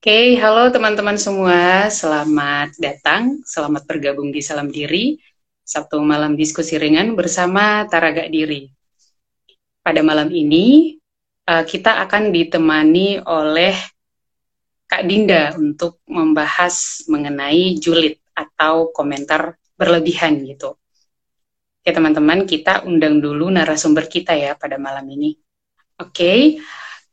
Oke, halo teman-teman semua. Selamat datang, selamat bergabung di Salam Diri. Sabtu malam diskusi ringan bersama Taraga Diri. Pada malam ini, uh, kita akan ditemani oleh Kak Dinda untuk membahas mengenai julid atau komentar berlebihan gitu. Oke teman-teman, kita undang dulu narasumber kita ya pada malam ini. Oke,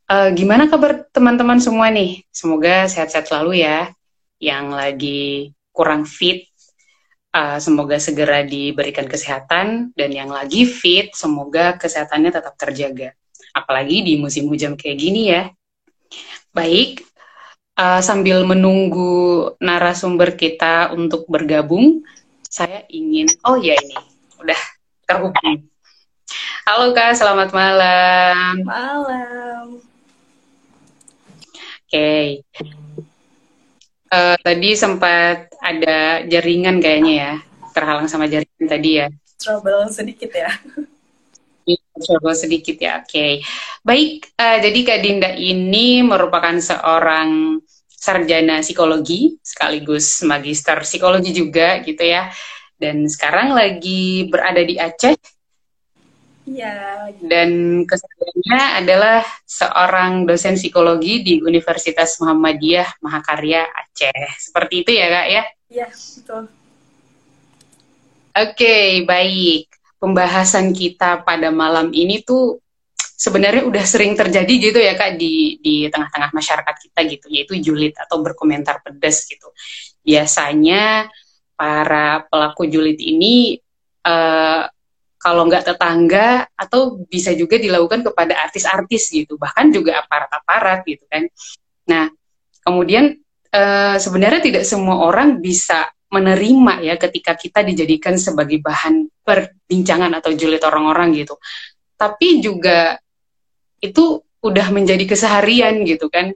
Uh, gimana kabar teman-teman semua nih? Semoga sehat-sehat selalu ya. Yang lagi kurang fit, uh, semoga segera diberikan kesehatan. Dan yang lagi fit, semoga kesehatannya tetap terjaga. Apalagi di musim hujan kayak gini ya. Baik, uh, sambil menunggu narasumber kita untuk bergabung, saya ingin, oh ya ini, udah terhubung. Halo Kak, selamat malam. Malam. Oke. Okay. Uh, eh, tadi sempat ada jaringan kayaknya ya, terhalang sama jaringan tadi ya. Trouble sedikit ya. Iya, trouble sedikit ya, oke. Okay. Baik, uh, jadi Kak Dinda ini merupakan seorang sarjana psikologi sekaligus magister psikologi juga gitu ya. Dan sekarang lagi berada di Aceh Iya. Dan kesehariannya adalah seorang dosen psikologi di Universitas Muhammadiyah Mahakarya Aceh. Seperti itu ya kak ya? Iya betul. Oke okay, baik. Pembahasan kita pada malam ini tuh sebenarnya udah sering terjadi gitu ya kak di di tengah-tengah masyarakat kita gitu yaitu julid atau berkomentar pedas gitu. Biasanya para pelaku julid ini uh, kalau nggak tetangga atau bisa juga dilakukan kepada artis-artis gitu bahkan juga aparat-aparat gitu kan. Nah kemudian e, sebenarnya tidak semua orang bisa menerima ya ketika kita dijadikan sebagai bahan perbincangan atau julid orang-orang gitu. Tapi juga itu udah menjadi keseharian gitu kan.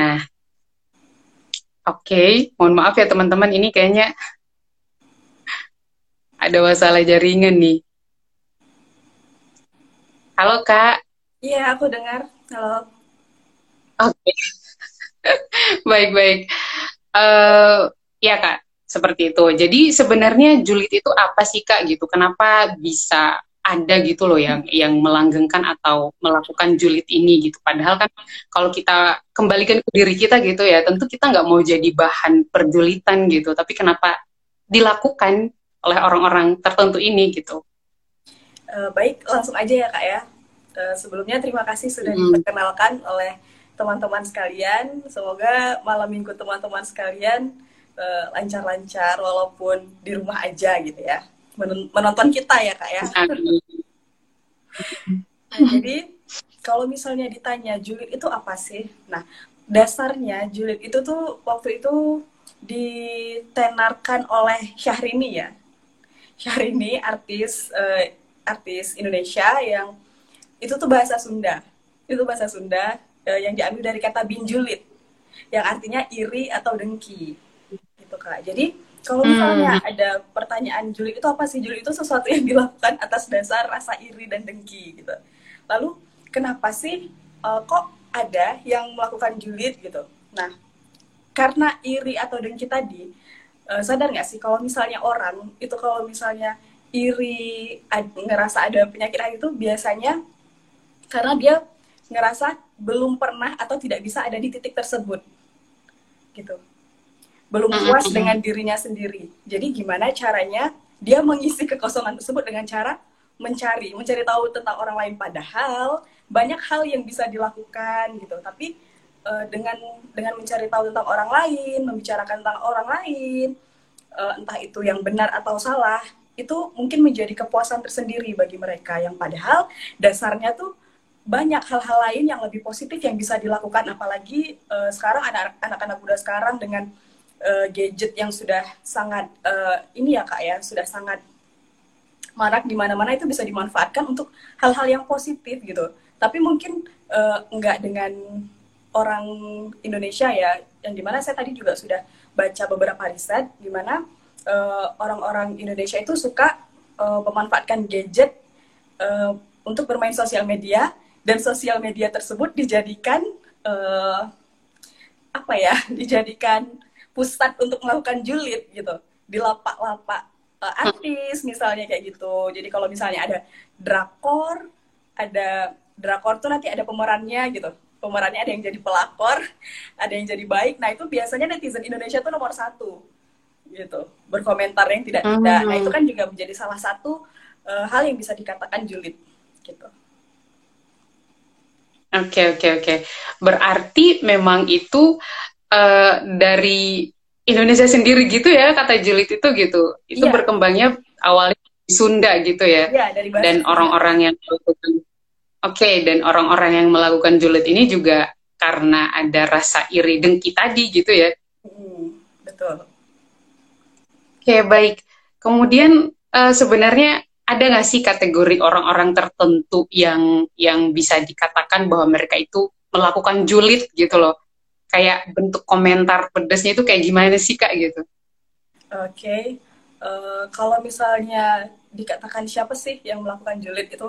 Nah oke okay. mohon maaf ya teman-teman ini kayaknya ada masalah jaringan nih Halo Kak. Iya, aku dengar. Halo. Oke. Okay. Baik-baik. Uh, ya Kak, seperti itu. Jadi sebenarnya julid itu apa sih Kak gitu? Kenapa bisa ada gitu loh yang yang melanggengkan atau melakukan julid ini gitu. Padahal kan kalau kita kembalikan ke diri kita gitu ya, tentu kita nggak mau jadi bahan perjulitan gitu. Tapi kenapa dilakukan oleh orang-orang tertentu ini gitu? Uh, baik, langsung aja ya kak ya. Uh, sebelumnya terima kasih sudah mm. diperkenalkan oleh teman-teman sekalian. Semoga malam minggu teman-teman sekalian uh, lancar-lancar walaupun di rumah aja gitu ya. Men menonton kita ya kak ya. nah, jadi kalau misalnya ditanya julid itu apa sih? Nah dasarnya julid itu tuh waktu itu ditenarkan oleh Syahrini ya. Syahrini artis uh, artis Indonesia yang itu tuh bahasa Sunda. Itu bahasa Sunda uh, yang diambil dari kata binjulit yang artinya iri atau dengki. Gitu Kak. Jadi kalau misalnya hmm. ada pertanyaan julid itu apa sih? Julid itu sesuatu yang dilakukan atas dasar rasa iri dan dengki gitu. Lalu kenapa sih uh, kok ada yang melakukan julid gitu? Nah, karena iri atau dengki tadi, uh, sadar nggak sih kalau misalnya orang itu kalau misalnya iri ad, ngerasa ada penyakit hati itu biasanya karena dia ngerasa belum pernah atau tidak bisa ada di titik tersebut. Gitu. Belum puas dengan dirinya sendiri. Jadi gimana caranya dia mengisi kekosongan tersebut dengan cara mencari mencari tahu tentang orang lain. Padahal banyak hal yang bisa dilakukan gitu. Tapi uh, dengan dengan mencari tahu tentang orang lain membicarakan tentang orang lain uh, entah itu yang benar atau salah itu mungkin menjadi kepuasan tersendiri bagi mereka yang padahal dasarnya tuh banyak hal-hal lain yang lebih positif yang bisa dilakukan. Apalagi uh, sekarang anak-anak muda sekarang dengan uh, gadget yang sudah sangat uh, ini ya kak ya sudah sangat marak di mana-mana itu bisa dimanfaatkan untuk hal-hal yang positif gitu. Tapi mungkin uh, enggak dengan orang Indonesia ya yang di mana saya tadi juga sudah baca beberapa riset di mana uh, orang-orang Indonesia itu suka uh, memanfaatkan gadget uh, untuk bermain sosial media dan sosial media tersebut dijadikan uh, apa ya dijadikan pusat untuk melakukan julid gitu. Di lapak-lapak uh, artis misalnya kayak gitu. Jadi kalau misalnya ada drakor ada drakor tuh nanti ada pemerannya gitu. Pemerannya ada yang jadi pelakor ada yang jadi baik. Nah itu biasanya netizen Indonesia tuh nomor satu gitu berkomentar yang tidak tidak nah itu kan juga menjadi salah satu uh, hal yang bisa dikatakan julid gitu Oke okay, oke okay, oke. Okay. Berarti memang itu uh, dari Indonesia sendiri gitu ya kata julid itu gitu. Itu yeah. berkembangnya awalnya di Sunda gitu ya. yeah, dari Dan orang-orang yang melakukan Oke, okay, dan orang-orang yang melakukan julid ini juga karena ada rasa iri dengki tadi gitu ya. Hmm, betul. Oke, okay, baik. Kemudian uh, sebenarnya ada nggak sih kategori orang-orang tertentu yang yang bisa dikatakan bahwa mereka itu melakukan julid gitu loh kayak bentuk komentar pedesnya itu kayak gimana sih kak gitu oke okay. uh, eh, kalau misalnya dikatakan siapa sih yang melakukan julid itu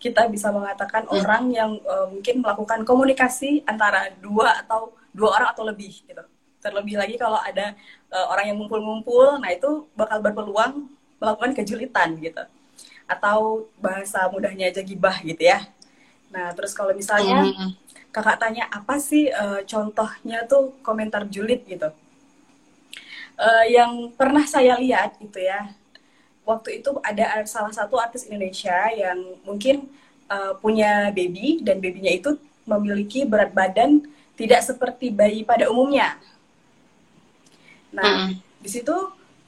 kita bisa mengatakan hmm. orang yang uh, mungkin melakukan komunikasi antara dua atau dua orang atau lebih gitu terlebih lagi kalau ada uh, orang yang ngumpul-ngumpul nah itu bakal berpeluang melakukan kejulitan gitu atau bahasa mudahnya aja gibah gitu ya. Nah, terus kalau misalnya mm. kakak tanya apa sih uh, contohnya tuh komentar julid gitu. Uh, yang pernah saya lihat gitu ya. Waktu itu ada salah satu artis Indonesia yang mungkin uh, punya baby dan babynya itu memiliki berat badan tidak seperti bayi pada umumnya. Nah, mm. di situ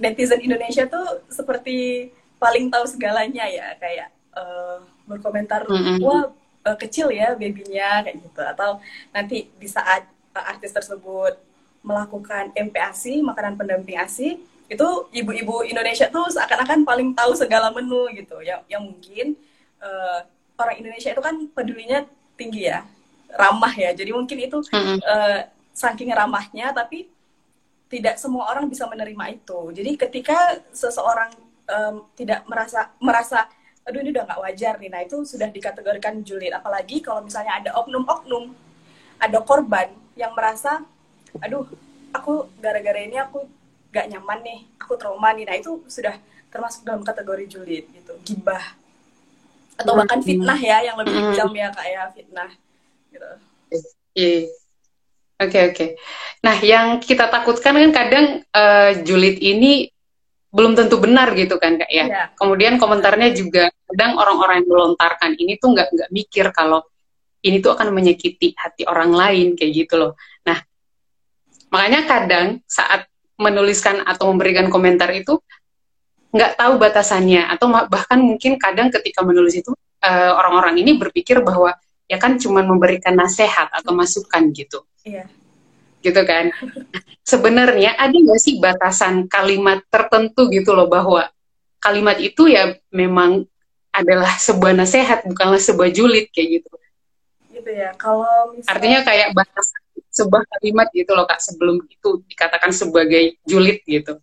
netizen Indonesia tuh seperti paling tahu segalanya ya kayak uh, berkomentar mm-hmm. wah uh, kecil ya babynya kayak gitu atau nanti di saat uh, artis tersebut melakukan MPASI makanan pendamping ASI itu ibu-ibu Indonesia tuh seakan-akan paling tahu segala menu gitu yang yang mungkin uh, orang Indonesia itu kan pedulinya tinggi ya ramah ya jadi mungkin itu mm-hmm. uh, saking ramahnya tapi tidak semua orang bisa menerima itu. Jadi ketika seseorang um, tidak merasa merasa aduh ini udah nggak wajar nih. Nah itu sudah dikategorikan julid. Apalagi kalau misalnya ada oknum-oknum ada korban yang merasa aduh aku gara-gara ini aku gak nyaman nih aku trauma nih. Nah itu sudah termasuk dalam kategori julid gitu gibah. Atau bahkan fitnah ya yang lebih kejam ya kayak fitnah gitu. Iya okay, oke. Okay. Nah yang kita takutkan kan kadang uh, julid ini belum tentu benar gitu kan kak ya. Yeah. Kemudian komentarnya juga kadang orang-orang yang melontarkan ini tuh nggak nggak mikir kalau ini tuh akan menyakiti hati orang lain kayak gitu loh. Nah makanya kadang saat menuliskan atau memberikan komentar itu nggak tahu batasannya atau bahkan mungkin kadang ketika menulis itu uh, orang-orang ini berpikir bahwa ya kan cuma memberikan nasihat atau masukan gitu. Yeah gitu kan. Sebenarnya ada nggak sih batasan kalimat tertentu gitu loh bahwa kalimat itu ya memang adalah sebuah nasihat bukanlah sebuah julid kayak gitu. Gitu ya. Kalau misalnya... artinya kayak batas sebuah kalimat gitu loh kak sebelum itu dikatakan sebagai julid gitu.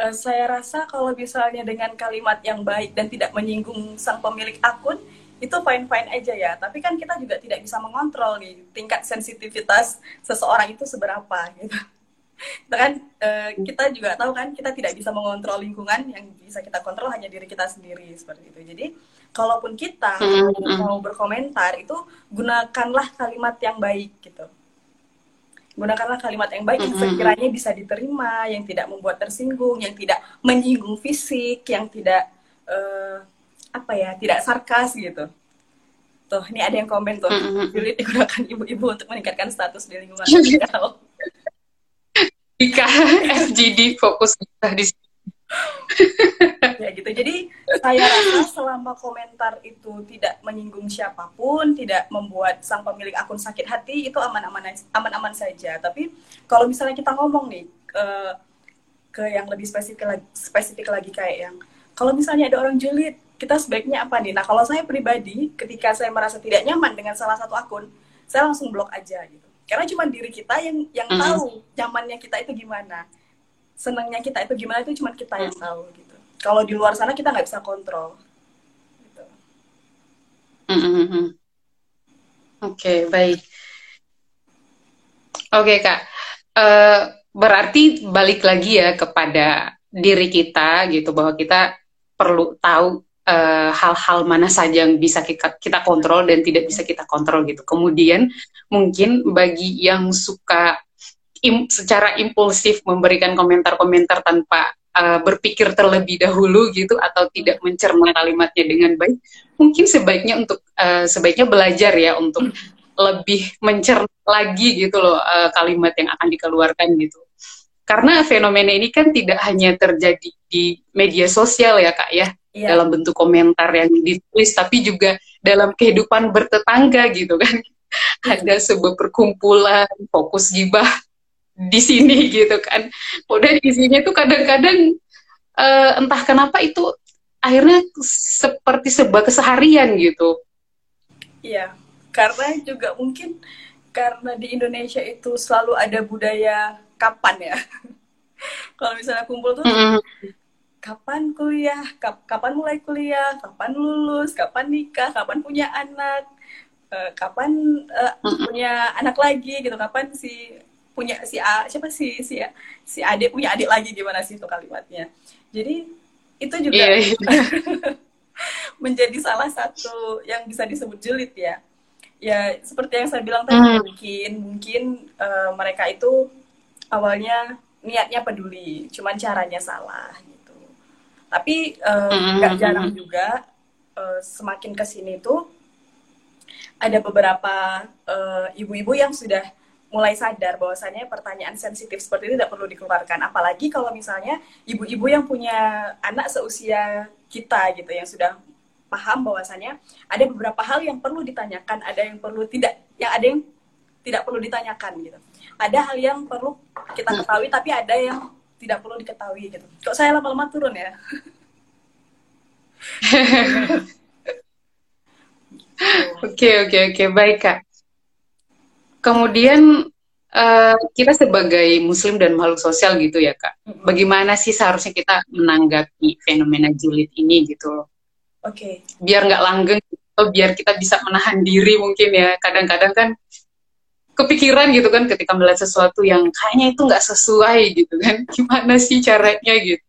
Uh, saya rasa kalau misalnya dengan kalimat yang baik dan tidak menyinggung sang pemilik akun itu fine fine aja ya. Tapi kan kita juga tidak bisa mengontrol nih tingkat sensitivitas seseorang itu seberapa gitu. Kan uh, kita juga tahu kan kita tidak bisa mengontrol lingkungan yang bisa kita kontrol hanya diri kita sendiri seperti itu. Jadi kalaupun kita mm-hmm. mau berkomentar itu gunakanlah kalimat yang baik gitu. Gunakanlah kalimat yang baik yang sekiranya bisa diterima yang tidak membuat tersinggung yang tidak menyinggung fisik yang tidak uh, apa ya tidak sarkas gitu. Tuh ini ada yang komen tuh. Julid digunakan ibu-ibu untuk meningkatkan status di lingkungan. Sosial jika FGD fokus di ya gitu. Jadi saya rasa selama komentar itu tidak menyinggung siapa pun tidak membuat sang pemilik akun sakit hati itu aman-aman aman-aman saja. Tapi kalau misalnya kita ngomong nih ke ke yang lebih spesifik lagi spesifik lagi kayak yang kalau misalnya ada orang julid kita sebaiknya apa nih? Nah, kalau saya pribadi, ketika saya merasa tidak nyaman dengan salah satu akun, saya langsung blok aja gitu. Karena cuma diri kita yang yang mm. tahu nyamannya kita itu gimana, senangnya kita itu gimana itu cuma kita yang tahu gitu. Kalau di luar sana kita nggak bisa kontrol. Gitu. Mm -hmm. Oke, okay, baik. Oke kak, uh, berarti balik lagi ya kepada diri kita gitu bahwa kita perlu tahu hal-hal uh, mana saja yang bisa kita, kita kontrol dan tidak bisa kita kontrol gitu. Kemudian mungkin bagi yang suka im, secara impulsif memberikan komentar-komentar tanpa uh, berpikir terlebih dahulu gitu atau tidak mencerna kalimatnya dengan baik, mungkin sebaiknya untuk uh, sebaiknya belajar ya untuk lebih mencerna lagi gitu loh uh, kalimat yang akan dikeluarkan gitu. Karena fenomena ini kan tidak hanya terjadi di media sosial ya kak ya, yeah. dalam bentuk komentar yang ditulis, tapi juga dalam kehidupan bertetangga gitu kan. Ada sebuah perkumpulan fokus gibah di sini gitu kan. Udah isinya tuh kadang-kadang uh, entah kenapa itu akhirnya seperti sebuah keseharian gitu. Iya, karena juga mungkin karena di Indonesia itu selalu ada budaya kapan ya kalau misalnya kumpul tuh kapan kuliah? Kap kapan mulai kuliah? Kapan lulus? Kapan nikah? Kapan punya anak? Uh, kapan uh, punya anak lagi gitu? Kapan si punya si A siapa si si si adik punya adik lagi? Gimana sih itu kalimatnya? Jadi itu juga yeah, yeah. menjadi salah satu yang bisa disebut julid ya. Ya seperti yang saya bilang tadi mm. mungkin mungkin uh, mereka itu awalnya niatnya peduli cuman caranya salah tapi uh, nggak mm. jarang juga uh, semakin ke sini tuh ada beberapa ibu-ibu uh, yang sudah mulai sadar bahwasannya pertanyaan sensitif seperti itu tidak perlu dikeluarkan apalagi kalau misalnya ibu-ibu yang punya anak seusia kita gitu yang sudah paham bahwasannya ada beberapa hal yang perlu ditanyakan, ada yang perlu tidak, yang ada yang tidak perlu ditanyakan gitu. Ada hal yang perlu kita ketahui tapi ada yang tidak perlu diketahui gitu. Kok saya lama-lama turun ya? Oke oke oke baik kak. Kemudian uh, kita sebagai muslim dan makhluk sosial gitu ya kak, bagaimana sih seharusnya kita menanggapi fenomena julid ini gitu Oke. Okay. Biar nggak langgeng, atau biar kita bisa menahan diri mungkin ya. Kadang-kadang kan kepikiran gitu kan ketika melihat sesuatu yang kayaknya itu nggak sesuai gitu kan. Gimana sih caranya gitu?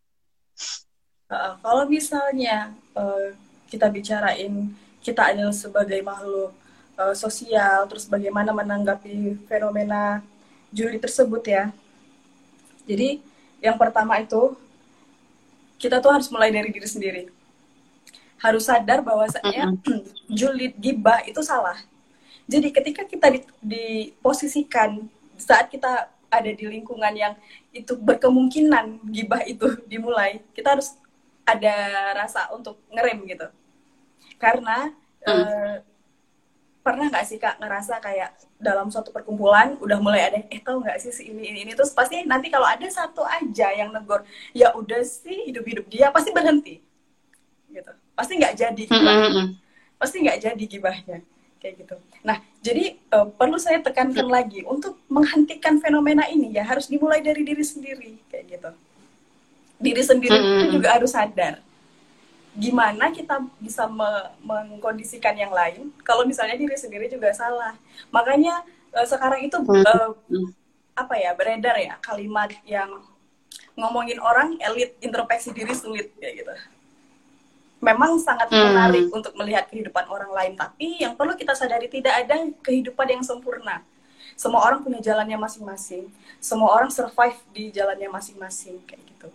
Uh, kalau misalnya uh, kita bicarain kita adalah sebagai makhluk uh, sosial, terus bagaimana menanggapi fenomena juri tersebut ya. Jadi yang pertama itu kita tuh harus mulai dari diri sendiri harus sadar bahwasanya julid gibah itu salah. Jadi ketika kita diposisikan saat kita ada di lingkungan yang itu berkemungkinan gibah itu dimulai, kita harus ada rasa untuk ngerem gitu. Karena mm. eh, pernah nggak sih kak ngerasa kayak dalam suatu perkumpulan udah mulai ada eh tau nggak sih si ini ini ini terus pasti nanti kalau ada satu aja yang negor ya udah sih hidup hidup dia pasti berhenti gitu pasti nggak jadi gibahnya. Mm -hmm. pasti nggak jadi gibahnya kayak gitu. Nah jadi uh, perlu saya tekankan mm. lagi untuk menghentikan fenomena ini ya harus dimulai dari diri sendiri kayak gitu. Diri sendiri mm -hmm. itu juga harus sadar. Gimana kita bisa me mengkondisikan yang lain kalau misalnya diri sendiri juga salah. Makanya uh, sekarang itu uh, apa ya beredar ya kalimat yang ngomongin orang elit introspeksi diri sulit kayak gitu memang sangat hmm. menarik untuk melihat kehidupan orang lain tapi yang perlu kita sadari tidak ada kehidupan yang sempurna. Semua orang punya jalannya masing-masing. Semua orang survive di jalannya masing-masing kayak gitu.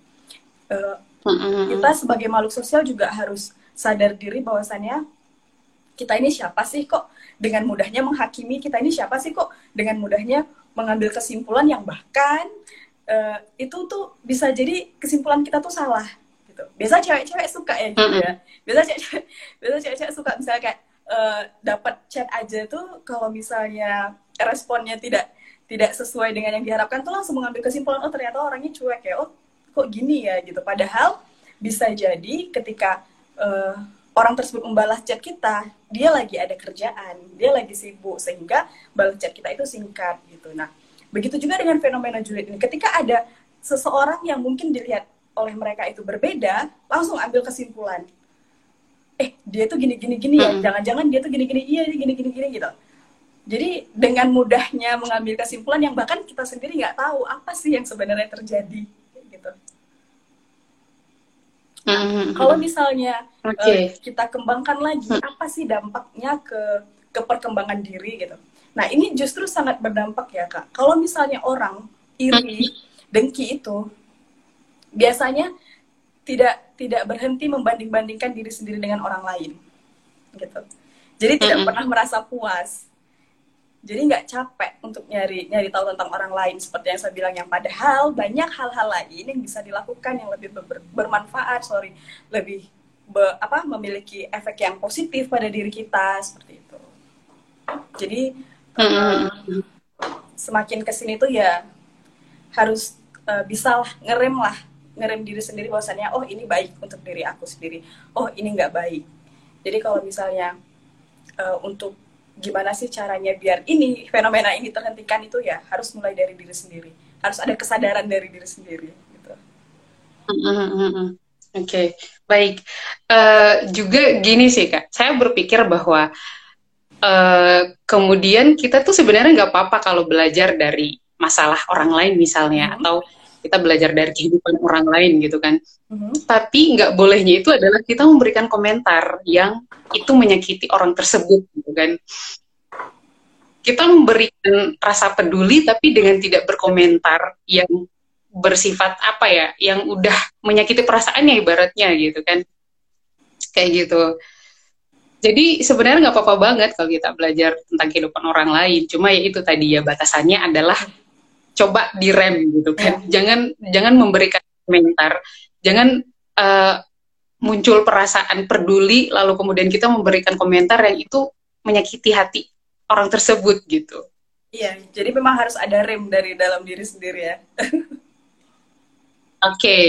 Uh, hmm. kita sebagai makhluk sosial juga harus sadar diri bahwasannya kita ini siapa sih kok? Dengan mudahnya menghakimi kita ini siapa sih kok? Dengan mudahnya mengambil kesimpulan yang bahkan uh, itu tuh bisa jadi kesimpulan kita tuh salah gitu. Biasa cewek-cewek suka ya gitu ya. Biasa cewek-cewek biasa cewek-cewek suka misalnya kayak uh, dapat chat aja tuh kalau misalnya responnya tidak tidak sesuai dengan yang diharapkan tuh langsung mengambil kesimpulan oh ternyata orangnya cuek ya. Oh kok gini ya? Gitu. Padahal bisa jadi ketika uh, orang tersebut membalas chat kita dia lagi ada kerjaan dia lagi sibuk sehingga balas chat kita itu singkat gitu. Nah begitu juga dengan fenomena julid ini. Ketika ada seseorang yang mungkin dilihat oleh mereka itu berbeda, langsung ambil kesimpulan. Eh, dia tuh gini gini ya, jangan-jangan dia tuh gini gini iya gini gini gini gitu. jadi dengan mudahnya mengambil kesimpulan yang bahkan kita sendiri nggak tahu apa sih yang sebenarnya terjadi gitu. Nah, kalau misalnya okay. uh, kita kembangkan lagi mm. apa sih dampaknya ke ke perkembangan diri gitu. Nah ini justru sangat berdampak ya kak. Kalau misalnya orang iri, dengki itu biasanya tidak tidak berhenti membanding-bandingkan diri sendiri dengan orang lain gitu. Jadi tidak mm-hmm. pernah merasa puas jadi nggak capek untuk nyari nyari tahu tentang orang lain seperti yang saya bilang yang padahal banyak hal-hal lain yang bisa dilakukan yang lebih ber, bermanfaat sorry lebih be, apa memiliki efek yang positif pada diri kita seperti itu jadi uh, semakin ke sini tuh ya harus uh, bisa lah ngerem lah ngerem diri sendiri bahwasannya oh ini baik untuk diri aku sendiri oh ini nggak baik jadi kalau misalnya uh, untuk gimana sih caranya biar ini fenomena ini terhentikan itu ya harus mulai dari diri sendiri harus ada kesadaran dari diri sendiri gitu. Mm -hmm. Oke okay. baik uh, juga gini sih kak saya berpikir bahwa uh, kemudian kita tuh sebenarnya nggak apa-apa kalau belajar dari masalah orang lain misalnya mm -hmm. atau kita belajar dari kehidupan orang lain gitu kan. Mm-hmm. Tapi nggak bolehnya itu adalah kita memberikan komentar yang itu menyakiti orang tersebut gitu kan. Kita memberikan rasa peduli tapi dengan tidak berkomentar yang bersifat apa ya, yang udah menyakiti perasaannya ibaratnya gitu kan. Kayak gitu. Jadi sebenarnya nggak apa-apa banget kalau kita belajar tentang kehidupan orang lain. Cuma ya itu tadi ya batasannya adalah coba direm gitu kan. Yeah. Jangan jangan memberikan komentar, jangan uh, muncul perasaan peduli lalu kemudian kita memberikan komentar yang itu menyakiti hati orang tersebut gitu. Iya, jadi memang harus ada rem dari dalam diri sendiri ya. Oke, okay.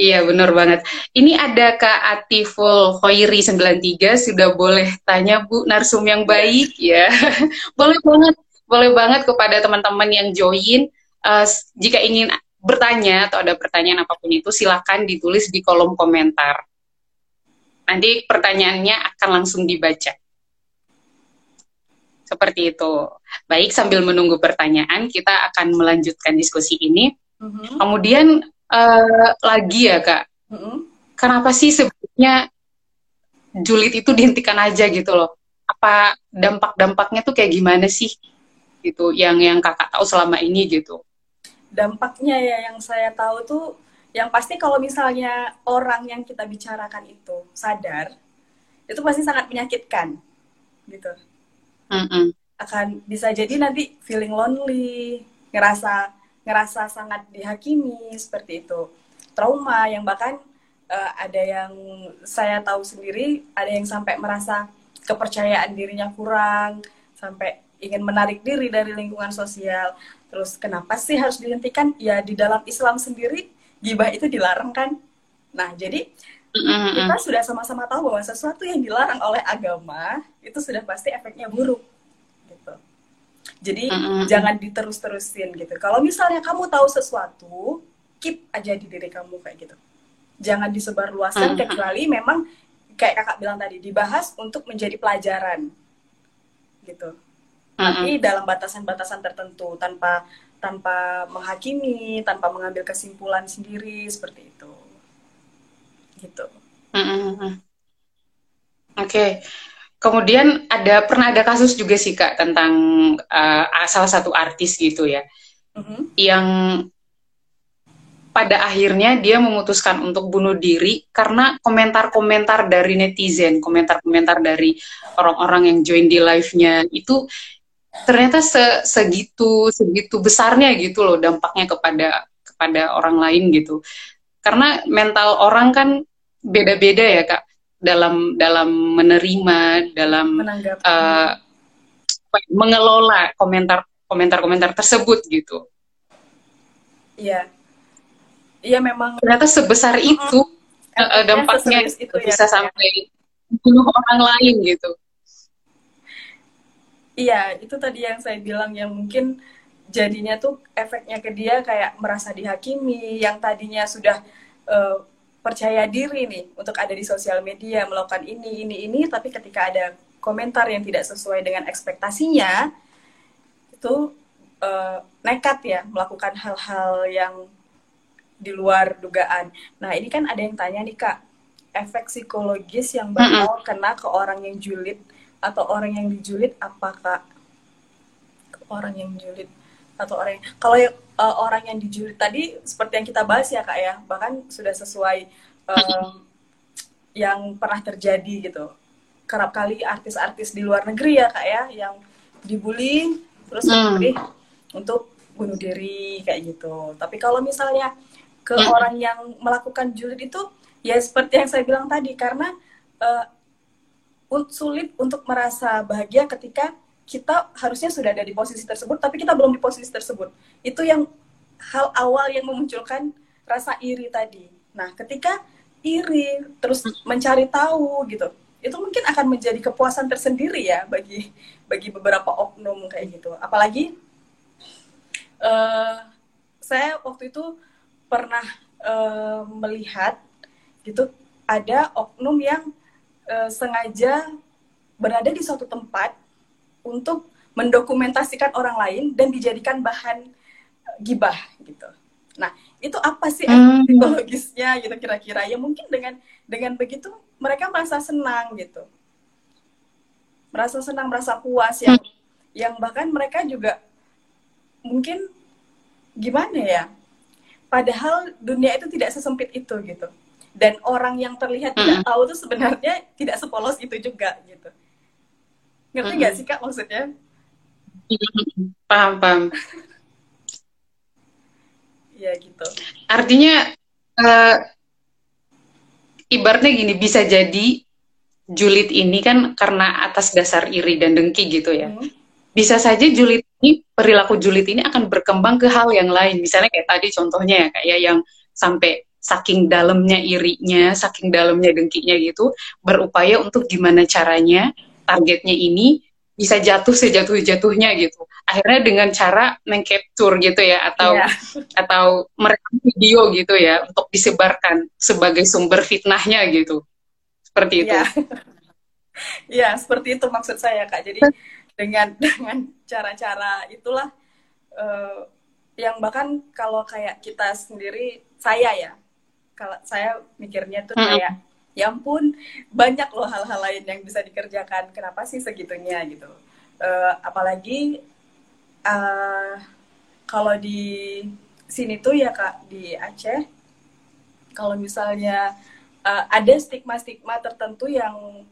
iya benar banget. Ini ada Kak Atiful Hoiri 93, sudah boleh tanya Bu Narsum yang baik ya. boleh banget, boleh banget kepada teman-teman yang join uh, jika ingin bertanya atau ada pertanyaan apa pun itu silakan ditulis di kolom komentar. Nanti pertanyaannya akan langsung dibaca. Seperti itu. Baik, sambil menunggu pertanyaan, kita akan melanjutkan diskusi ini. Mm-hmm. Kemudian uh, lagi ya kak, mm-hmm. kenapa sih sebetulnya julid itu dihentikan aja gitu loh? Apa dampak-dampaknya tuh kayak gimana sih? Gitu, yang yang kakak tahu selama ini gitu dampaknya ya yang saya tahu tuh yang pasti kalau misalnya orang yang kita bicarakan itu sadar itu pasti sangat menyakitkan gitu. Mm -mm. akan bisa jadi nanti feeling lonely ngerasa ngerasa sangat dihakimi seperti itu. Trauma yang bahkan uh, ada yang saya tahu sendiri ada yang sampai merasa kepercayaan dirinya kurang sampai ingin menarik diri dari lingkungan sosial Terus kenapa sih harus dihentikan? Ya di dalam Islam sendiri gibah itu dilarang kan. Nah jadi mm-hmm. kita sudah sama-sama tahu bahwa sesuatu yang dilarang oleh agama itu sudah pasti efeknya buruk. Gitu. Jadi mm-hmm. jangan diterus-terusin gitu. Kalau misalnya kamu tahu sesuatu, keep aja di diri kamu kayak gitu. Jangan disebarluaskan mm-hmm. kecuali memang kayak kakak bilang tadi dibahas untuk menjadi pelajaran gitu tapi dalam batasan-batasan tertentu tanpa tanpa menghakimi, tanpa mengambil kesimpulan sendiri seperti itu. Gitu. Oke. Okay. Kemudian ada pernah ada kasus juga sih kak tentang uh, salah satu artis gitu ya, mm-hmm. yang pada akhirnya dia memutuskan untuk bunuh diri karena komentar-komentar dari netizen, komentar-komentar dari orang-orang yang join di live-nya itu ternyata se segitu segitu besarnya gitu loh dampaknya kepada kepada orang lain gitu. Karena mental orang kan beda-beda ya kak dalam dalam menerima dalam uh, mengelola komentar komentar komentar tersebut gitu. Iya. Iya memang. Ternyata sebesar itu uh, dampaknya itu bisa ya, sampai bunuh orang lain gitu Iya, itu tadi yang saya bilang yang mungkin jadinya tuh efeknya ke dia kayak merasa dihakimi, yang tadinya sudah uh, percaya diri nih untuk ada di sosial media melakukan ini, ini, ini, tapi ketika ada komentar yang tidak sesuai dengan ekspektasinya, itu uh, nekat ya melakukan hal-hal yang di luar dugaan. Nah ini kan ada yang tanya nih kak, efek psikologis yang bakal kena ke orang yang julid atau orang yang dijulit apa kak? Ke orang yang julid atau orang yang, kalau uh, orang yang dijulit tadi seperti yang kita bahas ya kak ya, bahkan sudah sesuai um, yang pernah terjadi gitu. Kerap kali artis-artis di luar negeri ya kak ya, yang dibully terus hmm. untuk bunuh diri kayak gitu. Tapi kalau misalnya ke hmm. orang yang melakukan julid itu ya seperti yang saya bilang tadi karena uh, sulit untuk merasa bahagia ketika kita harusnya sudah ada di posisi tersebut tapi kita belum di posisi tersebut. Itu yang hal awal yang memunculkan rasa iri tadi. Nah, ketika iri terus mencari tahu gitu, itu mungkin akan menjadi kepuasan tersendiri ya bagi bagi beberapa oknum kayak gitu. Apalagi uh, saya waktu itu pernah uh, melihat gitu ada oknum yang uh, sengaja berada di suatu tempat untuk mendokumentasikan orang lain dan dijadikan bahan gibah gitu. Nah, itu apa sih hmm. psikologisnya gitu kira-kira? Ya mungkin dengan dengan begitu mereka merasa senang gitu. Merasa senang, merasa puas yang hmm. yang bahkan mereka juga mungkin gimana ya? Padahal dunia itu tidak sesempit itu gitu. Dan orang yang terlihat hmm. tidak tahu itu sebenarnya tidak sepolos itu juga gitu. Ngerti nggak hmm. sih Kak maksudnya? Paham, paham. Iya gitu. Artinya uh, ibaratnya gini bisa jadi julid ini kan karena atas dasar iri dan dengki gitu ya. Hmm. Bisa saja julid ini perilaku julid ini akan berkembang ke hal yang lain. Misalnya kayak tadi contohnya ya kayak ya, yang sampai saking dalamnya irinya, saking dalamnya dengkinya gitu, berupaya untuk gimana caranya targetnya ini bisa jatuh sejatuh-jatuhnya gitu. Akhirnya dengan cara mengcapture gitu ya atau yeah. atau merekam video gitu ya untuk disebarkan sebagai sumber fitnahnya gitu. Seperti itu. Iya, yeah. seperti itu maksud saya Kak. Jadi dengan dengan cara-cara itulah uh, yang bahkan kalau kayak kita sendiri saya ya kalau saya mikirnya tuh kayak ya ampun banyak loh hal-hal lain yang bisa dikerjakan. Kenapa sih segitunya? Gitu. Uh, apalagi uh, kalau di sini tuh ya kak di Aceh kalau misalnya uh, ada stigma-stigma tertentu yang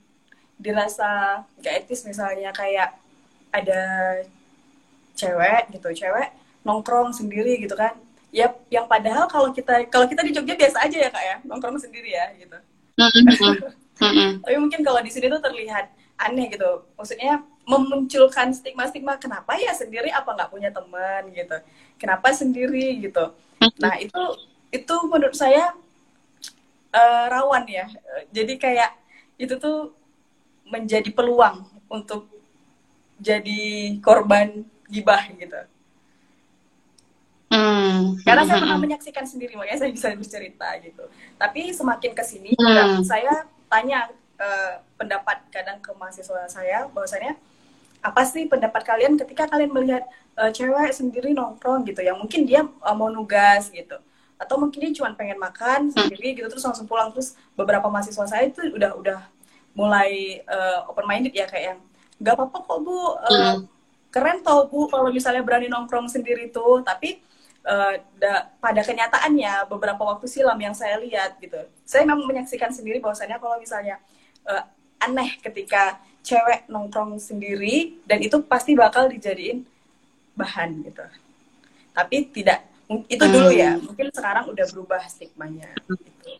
dirasa gak etis misalnya kayak ada cewek gitu cewek nongkrong sendiri gitu kan ya yang padahal kalau kita kalau kita di Jogja biasa aja ya kak ya. Nongkrong sendiri ya gitu. Tapi mungkin kalau di sini tuh terlihat aneh gitu. Maksudnya memunculkan stigma-stigma kenapa ya sendiri apa nggak punya teman gitu. Kenapa sendiri gitu. Nah itu itu menurut saya uh, rawan ya. Jadi kayak itu tuh menjadi peluang untuk jadi korban gibah gitu Hmm. Karena saya pernah menyaksikan sendiri, makanya saya bisa bercerita gitu. Tapi semakin ke sini, hmm. saya tanya uh, pendapat kadang ke mahasiswa saya, bahwasanya apa sih pendapat kalian ketika kalian melihat uh, cewek sendiri nongkrong gitu, yang mungkin dia uh, mau nugas gitu, atau mungkin dia cuma pengen makan hmm. sendiri gitu, terus langsung pulang terus beberapa mahasiswa saya itu udah udah mulai uh, open minded ya kayak yang nggak apa-apa kok bu, uh, hmm. keren tau bu kalau misalnya berani nongkrong sendiri tuh, tapi uh, da, pada kenyataannya beberapa waktu silam yang saya lihat gitu. Saya memang menyaksikan sendiri bahwasannya kalau misalnya uh, aneh ketika cewek nongkrong sendiri dan itu pasti bakal dijadiin bahan gitu. Tapi tidak itu dulu ya. Hmm. mungkin sekarang udah berubah stigmanya gitu.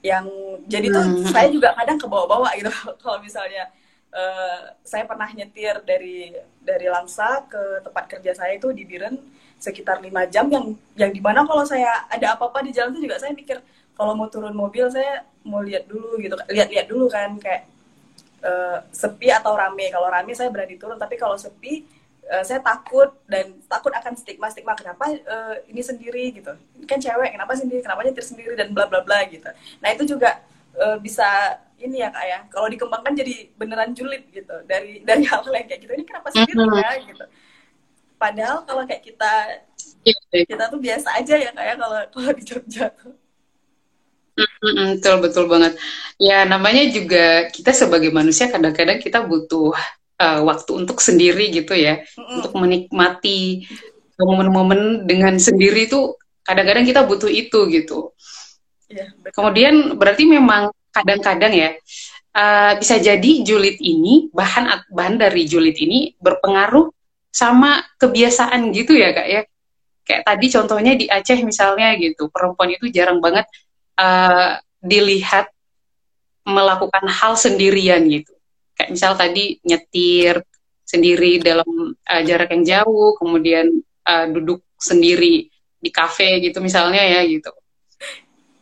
Yang jadi tuh hmm. saya juga kadang ke bawah-bawah gitu. Kalau misalnya uh, saya pernah nyetir dari dari Langsa ke tempat kerja saya itu di Biren sekitar lima jam yang yang di mana kalau saya ada apa-apa di jalan itu juga saya mikir kalau mau turun mobil saya mau lihat dulu gitu lihat-lihat dulu kan kayak uh, sepi atau rame. Kalau rame saya berani turun tapi kalau sepi uh, saya takut dan takut akan stigma stigma kenapa uh, ini sendiri gitu. Ini kan cewek kenapa sendiri kenapa nyetir sendiri dan bla bla bla gitu. Nah itu juga uh, bisa ini ya kak ya. Kalau dikembangkan jadi beneran julid gitu. Dari dari hal-hal yang kayak gitu ini kenapa sendiri ya? gitu padahal kalau kayak kita iya. kita tuh biasa aja ya kayak ya, kalau kalau di Jogja tuh betul betul banget. Ya namanya juga kita sebagai manusia kadang-kadang kita butuh uh, waktu untuk sendiri gitu ya, mm-hmm. untuk menikmati momen-momen dengan sendiri tuh kadang-kadang kita butuh itu gitu. Yeah, Kemudian berarti memang kadang-kadang ya uh, bisa jadi julid ini bahan bahan dari julid ini berpengaruh sama kebiasaan gitu ya kak ya. Kayak tadi contohnya di Aceh misalnya gitu, perempuan itu jarang banget uh, dilihat melakukan hal sendirian gitu. Kayak misal tadi nyetir sendiri dalam uh, jarak yang jauh, kemudian uh, duduk sendiri di kafe gitu misalnya ya gitu.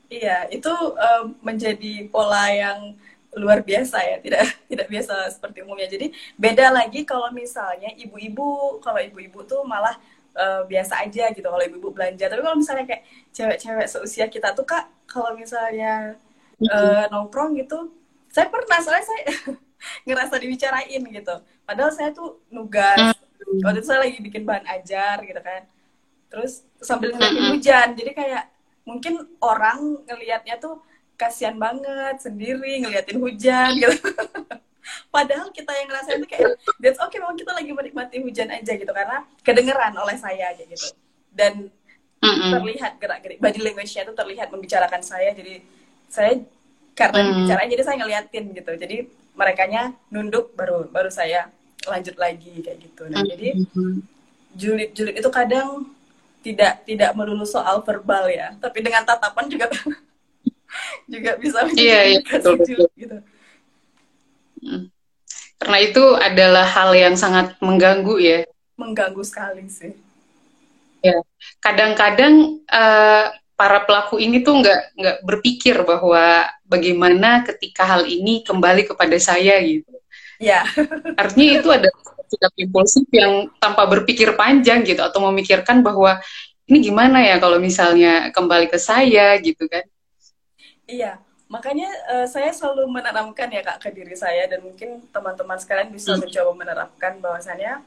Iya, itu uh, menjadi pola yang luar biasa ya, tidak tidak biasa seperti umumnya. Jadi beda lagi kalau misalnya ibu-ibu, kalau ibu-ibu tuh malah uh, biasa aja gitu kalau ibu-ibu belanja. Tapi kalau misalnya kayak cewek-cewek seusia kita tuh kak kalau misalnya uh, nongkrong gitu saya pernah soalnya saya ngerasa dibicarain gitu. Padahal saya tuh nugas. Waktu itu saya lagi bikin bahan ajar gitu kan. Terus sambil ngeliatin hujan jadi kayak mungkin orang ngelihatnya tuh kasihan banget sendiri ngeliatin hujan gitu. Padahal kita yang ngerasain itu kayak that's okay memang kita lagi menikmati hujan aja gitu. Karena kedengeran oleh saya aja gitu. Dan mm-hmm. terlihat gerak-gerik body language-nya itu terlihat membicarakan saya. Jadi saya karena mm. dibicarain jadi saya ngeliatin gitu. Jadi mereka nya nunduk baru baru saya lanjut lagi kayak gitu. Nah mm-hmm. jadi julid-julid itu kadang tidak tidak melulu soal verbal ya. Tapi dengan tatapan juga juga bisa menjadi iya, iya, betul, betul. gitu mm. karena itu adalah hal yang sangat mengganggu ya mengganggu sekali sih Ya, kadang-kadang uh, para pelaku ini tuh nggak nggak berpikir bahwa bagaimana ketika hal ini kembali kepada saya gitu. Ya. Artinya itu ada sikap impulsif yang tanpa berpikir panjang gitu atau memikirkan bahwa ini gimana ya kalau misalnya kembali ke saya gitu kan? Iya, makanya uh, saya selalu menanamkan ya kak ke diri saya dan mungkin teman-teman sekalian bisa hmm. mencoba menerapkan bahwasannya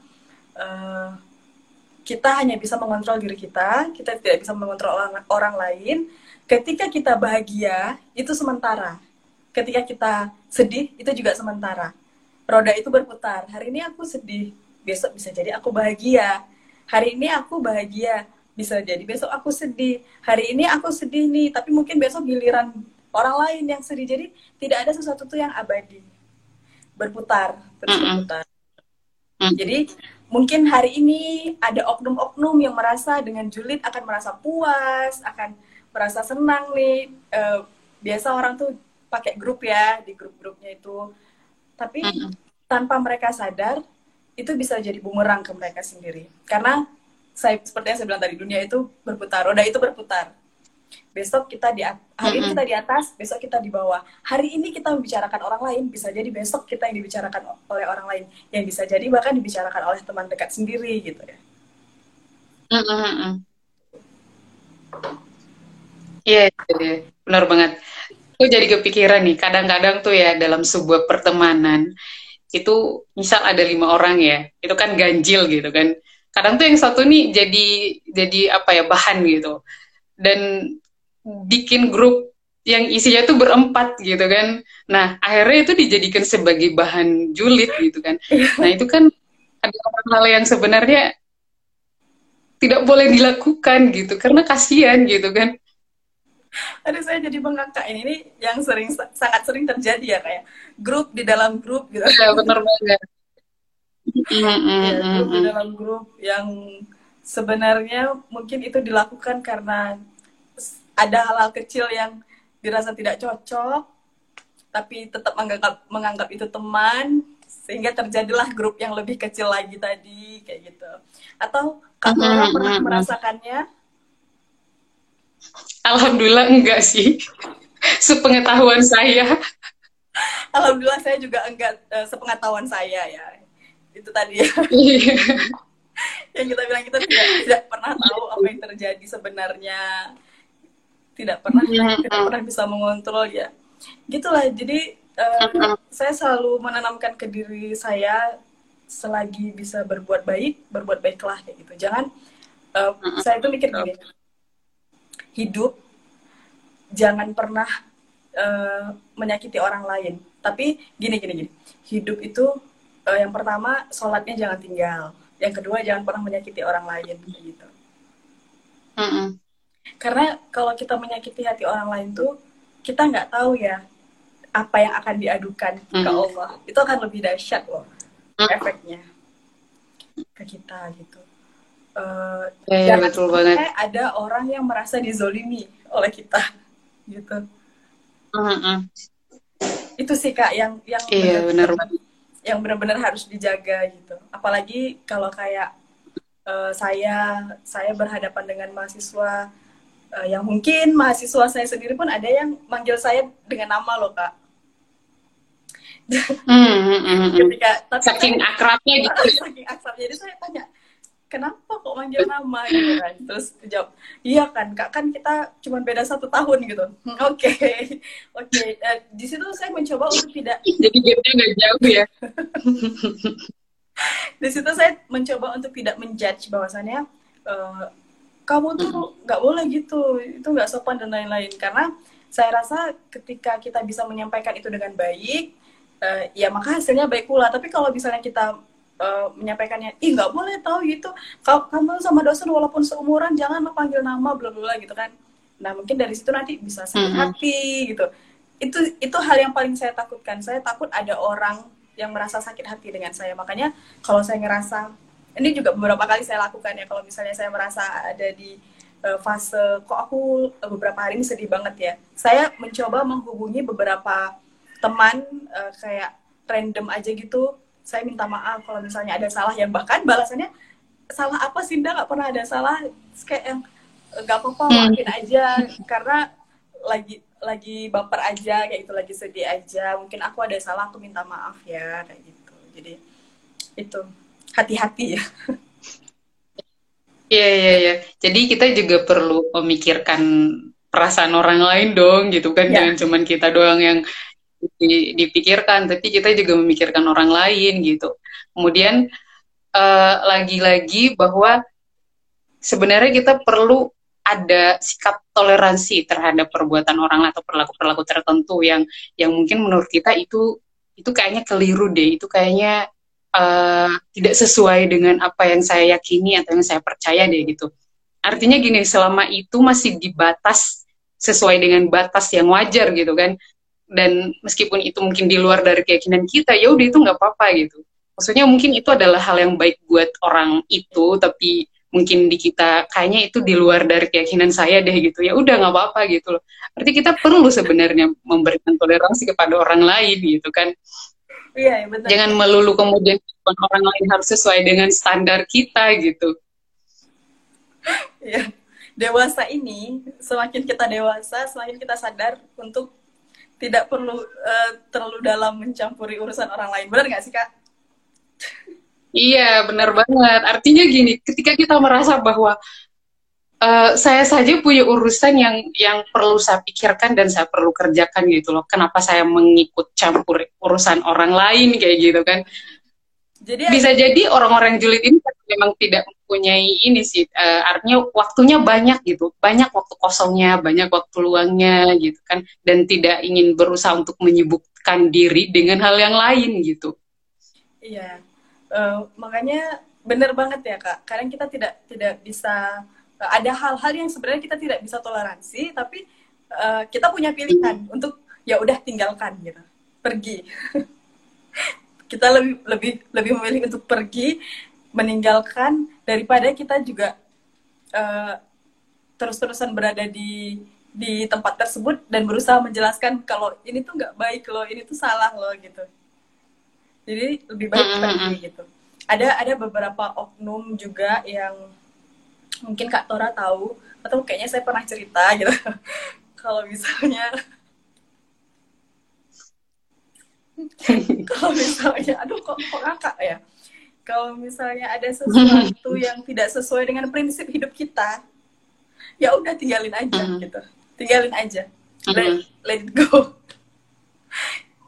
uh, kita hanya bisa mengontrol diri kita, kita tidak bisa mengontrol orang, orang lain. Ketika kita bahagia, itu sementara. Ketika kita sedih, itu juga sementara. Roda itu berputar. Hari ini aku sedih, besok bisa jadi aku bahagia. Hari ini aku bahagia, bisa jadi besok aku sedih. Hari ini aku sedih nih, tapi mungkin besok giliran orang lain yang sedih. Jadi tidak ada sesuatu tuh yang abadi. Berputar, terus berputar. Jadi mungkin hari ini ada oknum-oknum yang merasa dengan julid akan merasa puas, akan merasa senang nih. Uh, biasa orang tuh pakai grup ya di grup-grupnya itu, tapi mm tanpa mereka sadar itu bisa jadi bumerang ke mereka sendiri. Karena saya seperti yang saya bilang tadi dunia itu berputar, roda itu berputar besok kita di hari ini kita di atas, besok kita di bawah. Hari ini kita membicarakan orang lain, bisa jadi besok kita yang dibicarakan oleh orang lain, yang bisa jadi bahkan dibicarakan oleh teman dekat sendiri gitu ya. Iya, yeah, benar banget. Aku jadi kepikiran nih, kadang-kadang tuh ya dalam sebuah pertemanan itu misal ada lima orang ya, itu kan ganjil gitu kan. Kadang tuh yang satu nih jadi jadi apa ya bahan gitu dan bikin grup yang isinya tuh berempat gitu kan. Nah, akhirnya itu dijadikan sebagai bahan julid gitu kan. Nah, itu kan ada hal yang sebenarnya tidak boleh dilakukan gitu karena kasihan gitu kan. Aduh saya jadi bengkak ini, ini yang sering sangat sering terjadi ya kayak grup di dalam grup gitu. Ya benar banget. ya, grup di dalam grup yang sebenarnya mungkin itu dilakukan karena ada hal-hal kecil yang dirasa tidak cocok tapi tetap menganggap menganggap itu teman sehingga terjadilah grup yang lebih kecil lagi tadi kayak gitu. Atau kamu mm -hmm. pernah merasakannya? Alhamdulillah enggak sih. Sepengetahuan saya. Alhamdulillah saya juga enggak uh, sepengetahuan saya ya. Itu tadi ya. Iya. yang kita bilang kita tidak, tidak pernah tahu apa yang terjadi sebenarnya tidak pernah mm-hmm. tidak pernah bisa mengontrol ya. Gitulah jadi uh, saya selalu menanamkan ke diri saya selagi bisa berbuat baik berbuat baiklah kayak gitu. Jangan uh, saya tuh mikir gini. Hidup jangan pernah uh, menyakiti orang lain. Tapi gini gini gini. Hidup itu uh, yang pertama sholatnya jangan tinggal. Yang kedua jangan pernah menyakiti orang lain gitu. Mm -mm. Karena kalau kita menyakiti hati orang lain tuh kita nggak tahu ya apa yang akan diadukan mm ke Allah. Itu akan lebih dahsyat loh mm. efeknya ke kita gitu. Uh, ya, betul banget. ada orang yang merasa dizolimi oleh kita gitu. Mm -hmm. itu sih kak yang yang iya, benar. yang benar-benar harus dijaga gitu. Apalagi kalau kayak uh, saya saya berhadapan dengan mahasiswa uh, yang mungkin mahasiswa saya sendiri pun ada yang manggil saya dengan nama loh kak. Hmm, hmm, hmm, ketika tapi saking kan, akrabnya gitu. Saking akrabnya. Jadi saya tanya kenapa kok manggil nama? Gitu kan. Terus jawab iya kan kak kan kita cuma beda satu tahun gitu. Oke. Oke okay. uh, di situ saya mencoba untuk tidak jadi gapnya nggak jauh ya. Di situ saya mencoba untuk tidak menjudge bahwasannya uh, kamu tuh nggak boleh gitu. Itu nggak sopan dan lain-lain. Karena saya rasa ketika kita bisa menyampaikan itu dengan baik uh, ya maka hasilnya baik pula. Tapi kalau misalnya kita uh, menyampaikannya ih nggak boleh tahu gitu. Kamu sama dosen walaupun seumuran jangan panggil nama bla bla gitu kan. Nah mungkin dari situ nanti bisa sakit mm -hmm. hati gitu. Itu itu hal yang paling saya takutkan. Saya takut ada orang yang merasa sakit hati dengan saya. Makanya kalau saya ngerasa ini juga beberapa kali saya lakukan ya kalau misalnya saya merasa ada di uh, fase kok aku beberapa hari ini sedih banget ya. Saya mencoba menghubungi beberapa teman uh, kayak random aja gitu. Saya minta maaf kalau misalnya ada salah. Yang bahkan balasannya salah apa sih nggak pernah ada salah. Kayak yang nggak apa-apa hmm. maafin aja. Karena lagi lagi baper aja kayak itu lagi sedih aja. Mungkin aku ada salah aku minta maaf ya kayak gitu. Jadi itu hati-hati ya Iya iya iya. Jadi kita juga perlu memikirkan perasaan orang lain dong gitu kan. Ya. Jangan cuman kita doang yang dipikirkan, tapi kita juga memikirkan orang lain gitu. Kemudian uh, lagi-lagi bahwa sebenarnya kita perlu ada sikap toleransi terhadap perbuatan orang atau perilaku-perilaku tertentu yang yang mungkin menurut kita itu itu kayaknya keliru deh, itu kayaknya uh, tidak sesuai dengan apa yang saya yakini atau yang saya percaya deh gitu. Artinya gini, selama itu masih di batas sesuai dengan batas yang wajar gitu kan. Dan meskipun itu mungkin di luar dari keyakinan kita ya udah itu nggak apa-apa gitu. Maksudnya mungkin itu adalah hal yang baik buat orang itu tapi mungkin di kita kayaknya itu di luar dari keyakinan saya deh gitu. Ya udah nggak apa-apa gitu loh. Berarti kita perlu sebenarnya memberikan toleransi kepada orang lain gitu kan iya, iya jangan melulu kemudian orang lain harus sesuai dengan standar kita gitu Iya. Dewasa ini, semakin kita dewasa, semakin kita sadar untuk tidak perlu uh, terlalu dalam mencampuri urusan orang lain. Benar nggak sih, Kak? Iya, benar banget. Artinya gini, ketika kita merasa bahwa uh, saya saja punya urusan yang yang perlu saya pikirkan dan saya perlu kerjakan gitu loh. Kenapa saya mengikut campur urusan orang lain kayak gitu kan? Jadi bisa jadi orang-orang julid ini memang tidak mempunyai ini sih. Uh, artinya waktunya banyak gitu. Banyak waktu kosongnya banyak waktu luangnya gitu kan. Dan tidak ingin berusaha untuk menyibukkan diri dengan hal yang lain gitu. Iya. Uh, makanya benar banget ya kak. Kadang kita tidak tidak bisa ada hal-hal yang sebenarnya kita tidak bisa toleransi tapi uh, kita punya pilihan hmm. untuk ya udah tinggalkan gitu pergi kita lebih lebih lebih memilih untuk pergi meninggalkan daripada kita juga uh, terus-terusan berada di di tempat tersebut dan berusaha menjelaskan kalau ini tuh nggak baik loh, ini tuh salah loh gitu. Jadi lebih baik pergi gitu. Ada ada beberapa oknum juga yang mungkin Kak Tora tahu atau kayaknya saya pernah cerita gitu. kalau misalnya kalau misalnya aduh kok kok ngakak ya kalau misalnya ada sesuatu yang tidak sesuai dengan prinsip hidup kita ya udah tinggalin aja mm -hmm. gitu tinggalin aja let, mm -hmm. let it go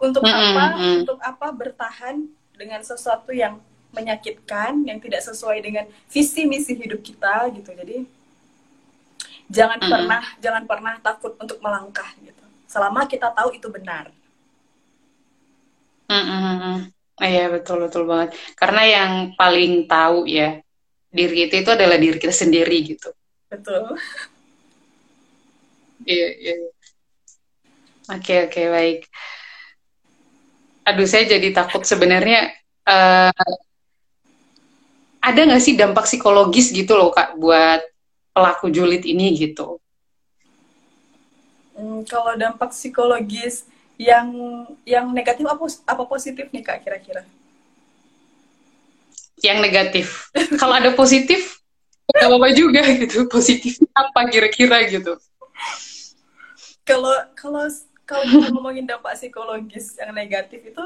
untuk mm -hmm. apa untuk apa bertahan dengan sesuatu yang menyakitkan, yang tidak sesuai dengan visi misi hidup kita gitu. Jadi jangan mm -hmm. pernah jangan pernah takut untuk melangkah gitu. Selama kita tahu itu benar. Mm -hmm. Iya betul betul banget. Karena yang paling tahu ya diri itu itu adalah diri kita sendiri gitu. Betul. Iya iya. Oke oke baik. Aduh saya jadi takut sebenarnya uh, ada nggak sih dampak psikologis gitu loh kak buat pelaku julid ini gitu? Hmm, kalau dampak psikologis yang yang negatif apa apa positif nih kak kira-kira? Yang negatif. kalau ada positif nggak apa-apa juga gitu. Positif apa kira-kira gitu? Kalau kalau kalau ngomongin dampak psikologis yang negatif itu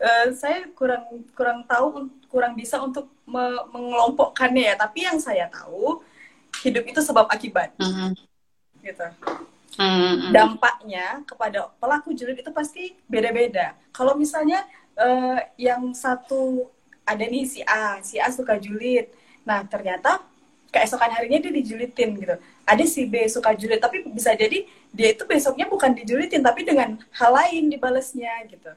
uh, saya kurang kurang tahu kurang bisa untuk me mengelompokkannya ya. Tapi yang saya tahu hidup itu sebab akibat. Mm -hmm. gitu. Mm -hmm. dampaknya kepada pelaku julid itu pasti beda-beda. Kalau misalnya uh, yang satu ada nih si A si A suka julid. Nah ternyata keesokan harinya dia dijulitin gitu. Ada si B suka julid tapi bisa jadi dia itu besoknya bukan dijulitin tapi dengan hal lain dibalesnya gitu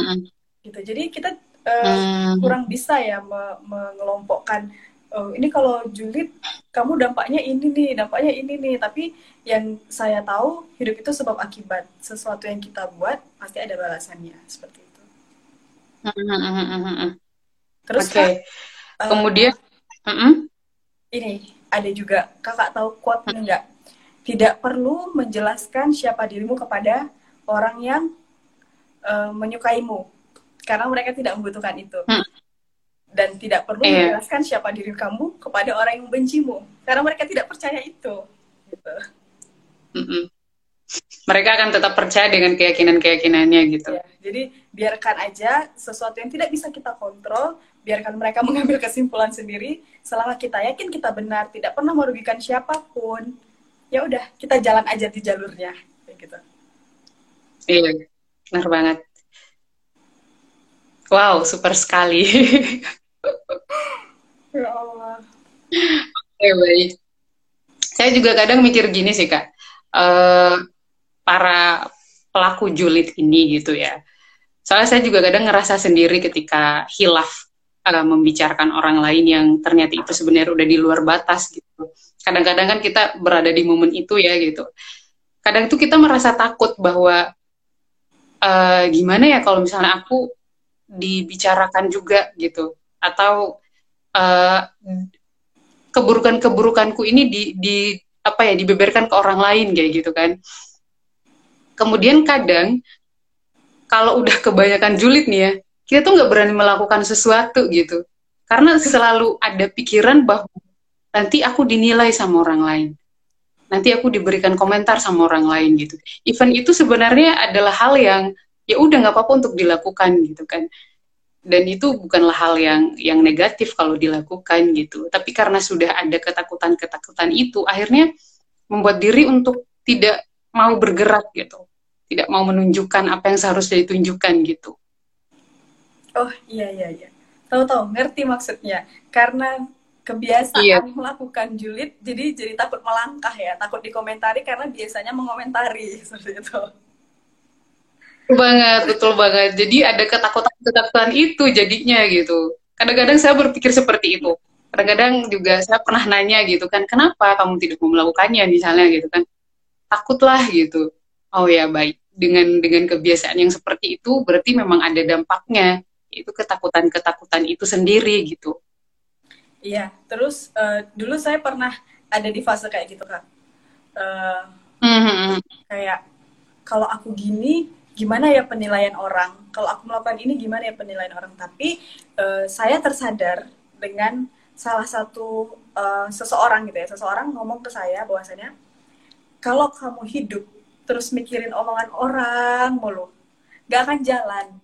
-hmm. gitu. Jadi kita uh, mm. kurang bisa ya me mengelompokkan oh, ini kalau julid kamu dampaknya ini nih dampaknya ini nih. Tapi yang saya tahu hidup itu sebab akibat. Sesuatu yang kita buat pasti ada balasannya. Seperti itu. Terus okay. kak, kemudian uh, -hmm ini ada juga. Kakak tahu quote enggak tidak perlu menjelaskan siapa dirimu kepada orang yang uh, menyukaimu. Karena mereka tidak membutuhkan itu. Hmm. dan tidak perlu yeah. menjelaskan siapa diri kamu kepada orang yang membencimu. Karena mereka tidak percaya itu. Gitu. Mm mereka akan tetap percaya dengan keyakinan keyakinannya gitu. Ya, jadi biarkan aja sesuatu yang tidak bisa kita kontrol biarkan mereka mengambil kesimpulan sendiri. Selama kita yakin kita benar tidak pernah merugikan siapa pun ya udah kita jalan aja di jalurnya. Kayak gitu. Iya benar banget. Wow super sekali. Ya Allah. Oke baik. Saya juga kadang mikir gini sih kak. Uh, para pelaku julid ini gitu ya. Soalnya saya juga kadang ngerasa sendiri ketika hilaf uh, membicarakan orang lain yang ternyata itu sebenarnya udah di luar batas gitu. Kadang-kadang kan kita berada di momen itu ya gitu. Kadang itu kita merasa takut bahwa uh, gimana ya kalau misalnya aku dibicarakan juga gitu? Atau uh, keburukan-keburukanku ini di, di apa ya dibeberkan ke orang lain kayak gitu kan. Kemudian kadang kalau udah kebanyakan julid nih ya, kita tuh nggak berani melakukan sesuatu gitu. Karena selalu ada pikiran bahwa nanti aku dinilai sama orang lain nanti aku diberikan komentar sama orang lain gitu. Event itu sebenarnya adalah hal yang ya udah nggak apa-apa untuk dilakukan gitu kan. Dan itu bukanlah hal yang yang negatif kalau dilakukan gitu. Tapi karena sudah ada ketakutan-ketakutan itu akhirnya membuat diri untuk tidak mau bergerak gitu. Tidak mau menunjukkan apa yang seharusnya ditunjukkan gitu. Oh iya iya iya. Tahu-tahu ngerti maksudnya. Karena kebiasaan iya. melakukan julid jadi jadi takut melangkah ya takut dikomentari karena biasanya mengomentari seperti itu. Banget betul banget. Jadi ada ketakutan ketakutan itu jadinya gitu. Kadang-kadang saya berpikir seperti itu. Kadang-kadang juga saya pernah nanya gitu kan kenapa kamu tidak mau melakukannya? misalnya gitu kan. Takutlah gitu. Oh ya baik. Dengan dengan kebiasaan yang seperti itu berarti memang ada dampaknya. Itu ketakutan-ketakutan itu sendiri gitu. Iya, terus uh, dulu saya pernah ada di fase kayak gitu kak. Uh, mm-hmm. Kayak kalau aku gini, gimana ya penilaian orang? Kalau aku melakukan ini, gimana ya penilaian orang? Tapi uh, saya tersadar dengan salah satu uh, seseorang gitu ya, seseorang ngomong ke saya bahwasanya kalau kamu hidup terus mikirin omongan orang mulu, gak akan jalan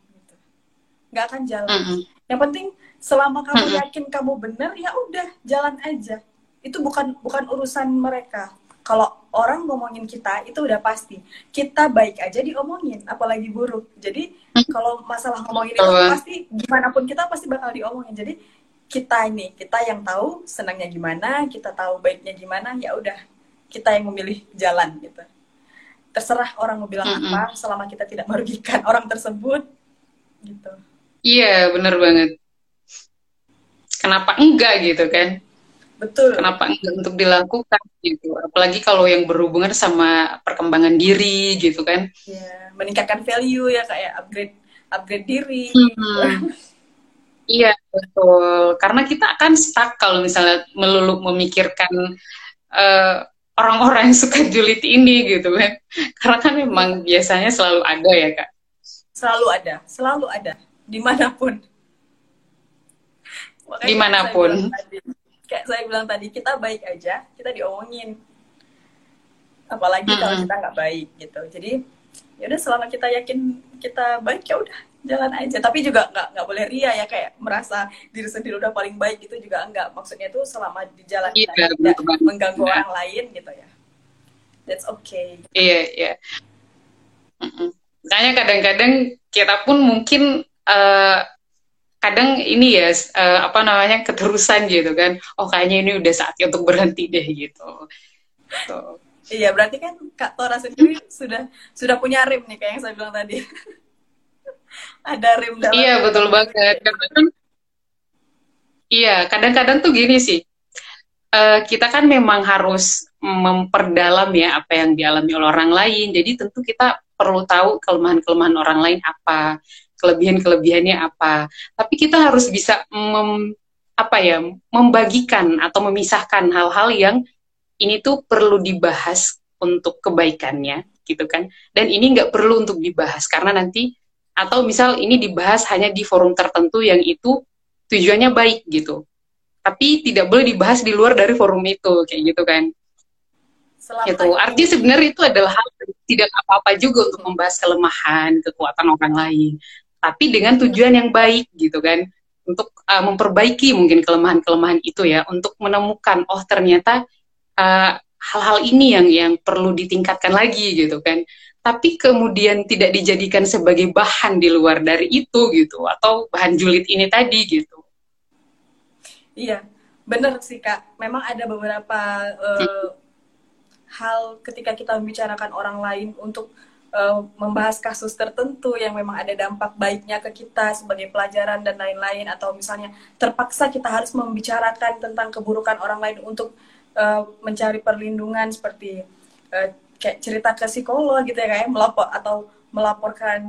nggak akan jalan. Mm -hmm. Yang penting selama kamu mm -hmm. yakin kamu benar ya udah jalan aja. Itu bukan bukan urusan mereka. kalau orang ngomongin kita itu udah pasti kita baik aja diomongin apalagi buruk jadi kalau masalah ngomongin itu pasti gimana pun kita pasti bakal diomongin jadi kita ini kita yang tahu senangnya gimana kita tahu baiknya gimana ya udah kita yang memilih jalan gitu terserah orang mau bilang mm -hmm. apa selama kita tidak merugikan orang tersebut gitu iya bener banget. Kenapa enggak gitu kan? Betul. Kenapa enggak untuk dilakukan gitu? Apalagi kalau yang berhubungan sama perkembangan diri gitu kan? Ya, meningkatkan value ya kayak upgrade upgrade diri. Hmm. iya betul. Karena kita akan stuck kalau misalnya melulu memikirkan uh, orang-orang yang suka julid ini gitu kan. Karena kan memang biasanya selalu ada ya kak. Selalu ada selalu ada di mana pun. Makanya di mana pun. kayak saya bilang tadi kita baik aja kita diomongin. Apalagi mm -hmm. kalau kita nggak baik gitu. Jadi ya udah selama kita yakin kita baik ya udah jalan aja. Tapi juga nggak nggak boleh ria ya kayak merasa diri sendiri udah paling baik gitu juga enggak maksudnya itu selama di jalan kita tidak mengganggu nah. orang lain gitu ya. That's okay. Iya iya. Makanya kadang-kadang kita pun mungkin uh, kadang ini ya uh, apa namanya keterusan gitu kan. Oh kayaknya ini udah saatnya untuk berhenti deh gitu. So. iya berarti kan kak Tora sendiri sudah sudah punya rem nih kayak yang saya bilang tadi. Ada rem dalam iya betul banget. Kadang iya kadang-kadang tuh gini sih. Uh, kita kan memang harus memperdalam ya apa yang dialami oleh orang lain. Jadi tentu kita perlu tahu kelemahan-kelemahan orang lain apa kelebihan-kelebihannya apa. Tapi kita harus bisa mem, apa ya membagikan atau memisahkan hal-hal yang ini tuh perlu dibahas untuk kebaikannya gitu kan. Dan ini nggak perlu untuk dibahas karena nanti atau misal ini dibahas hanya di forum tertentu yang itu tujuannya baik gitu. Tapi tidak boleh dibahas di luar dari forum itu kayak gitu kan. Selama gitu. artinya sebenarnya itu adalah hal tidak apa-apa juga untuk membahas kelemahan kekuatan orang lain tapi dengan tujuan yang baik gitu kan. Untuk uh, memperbaiki mungkin kelemahan-kelemahan itu ya. Untuk menemukan oh ternyata uh, hal-hal ini yang yang perlu ditingkatkan lagi gitu kan. Tapi kemudian tidak dijadikan sebagai bahan di luar dari itu gitu. Atau bahan julid ini tadi gitu. Iya, benar sih kak. Memang ada beberapa uh, hal ketika kita membicarakan orang lain untuk uh, membahas kasus tertentu yang memang ada dampak baiknya ke kita sebagai pelajaran dan lain-lain atau misalnya terpaksa kita harus membicarakan tentang keburukan orang lain untuk uh, mencari perlindungan seperti uh, kayak cerita ke psikolog gitu ya kayak melapor atau melaporkan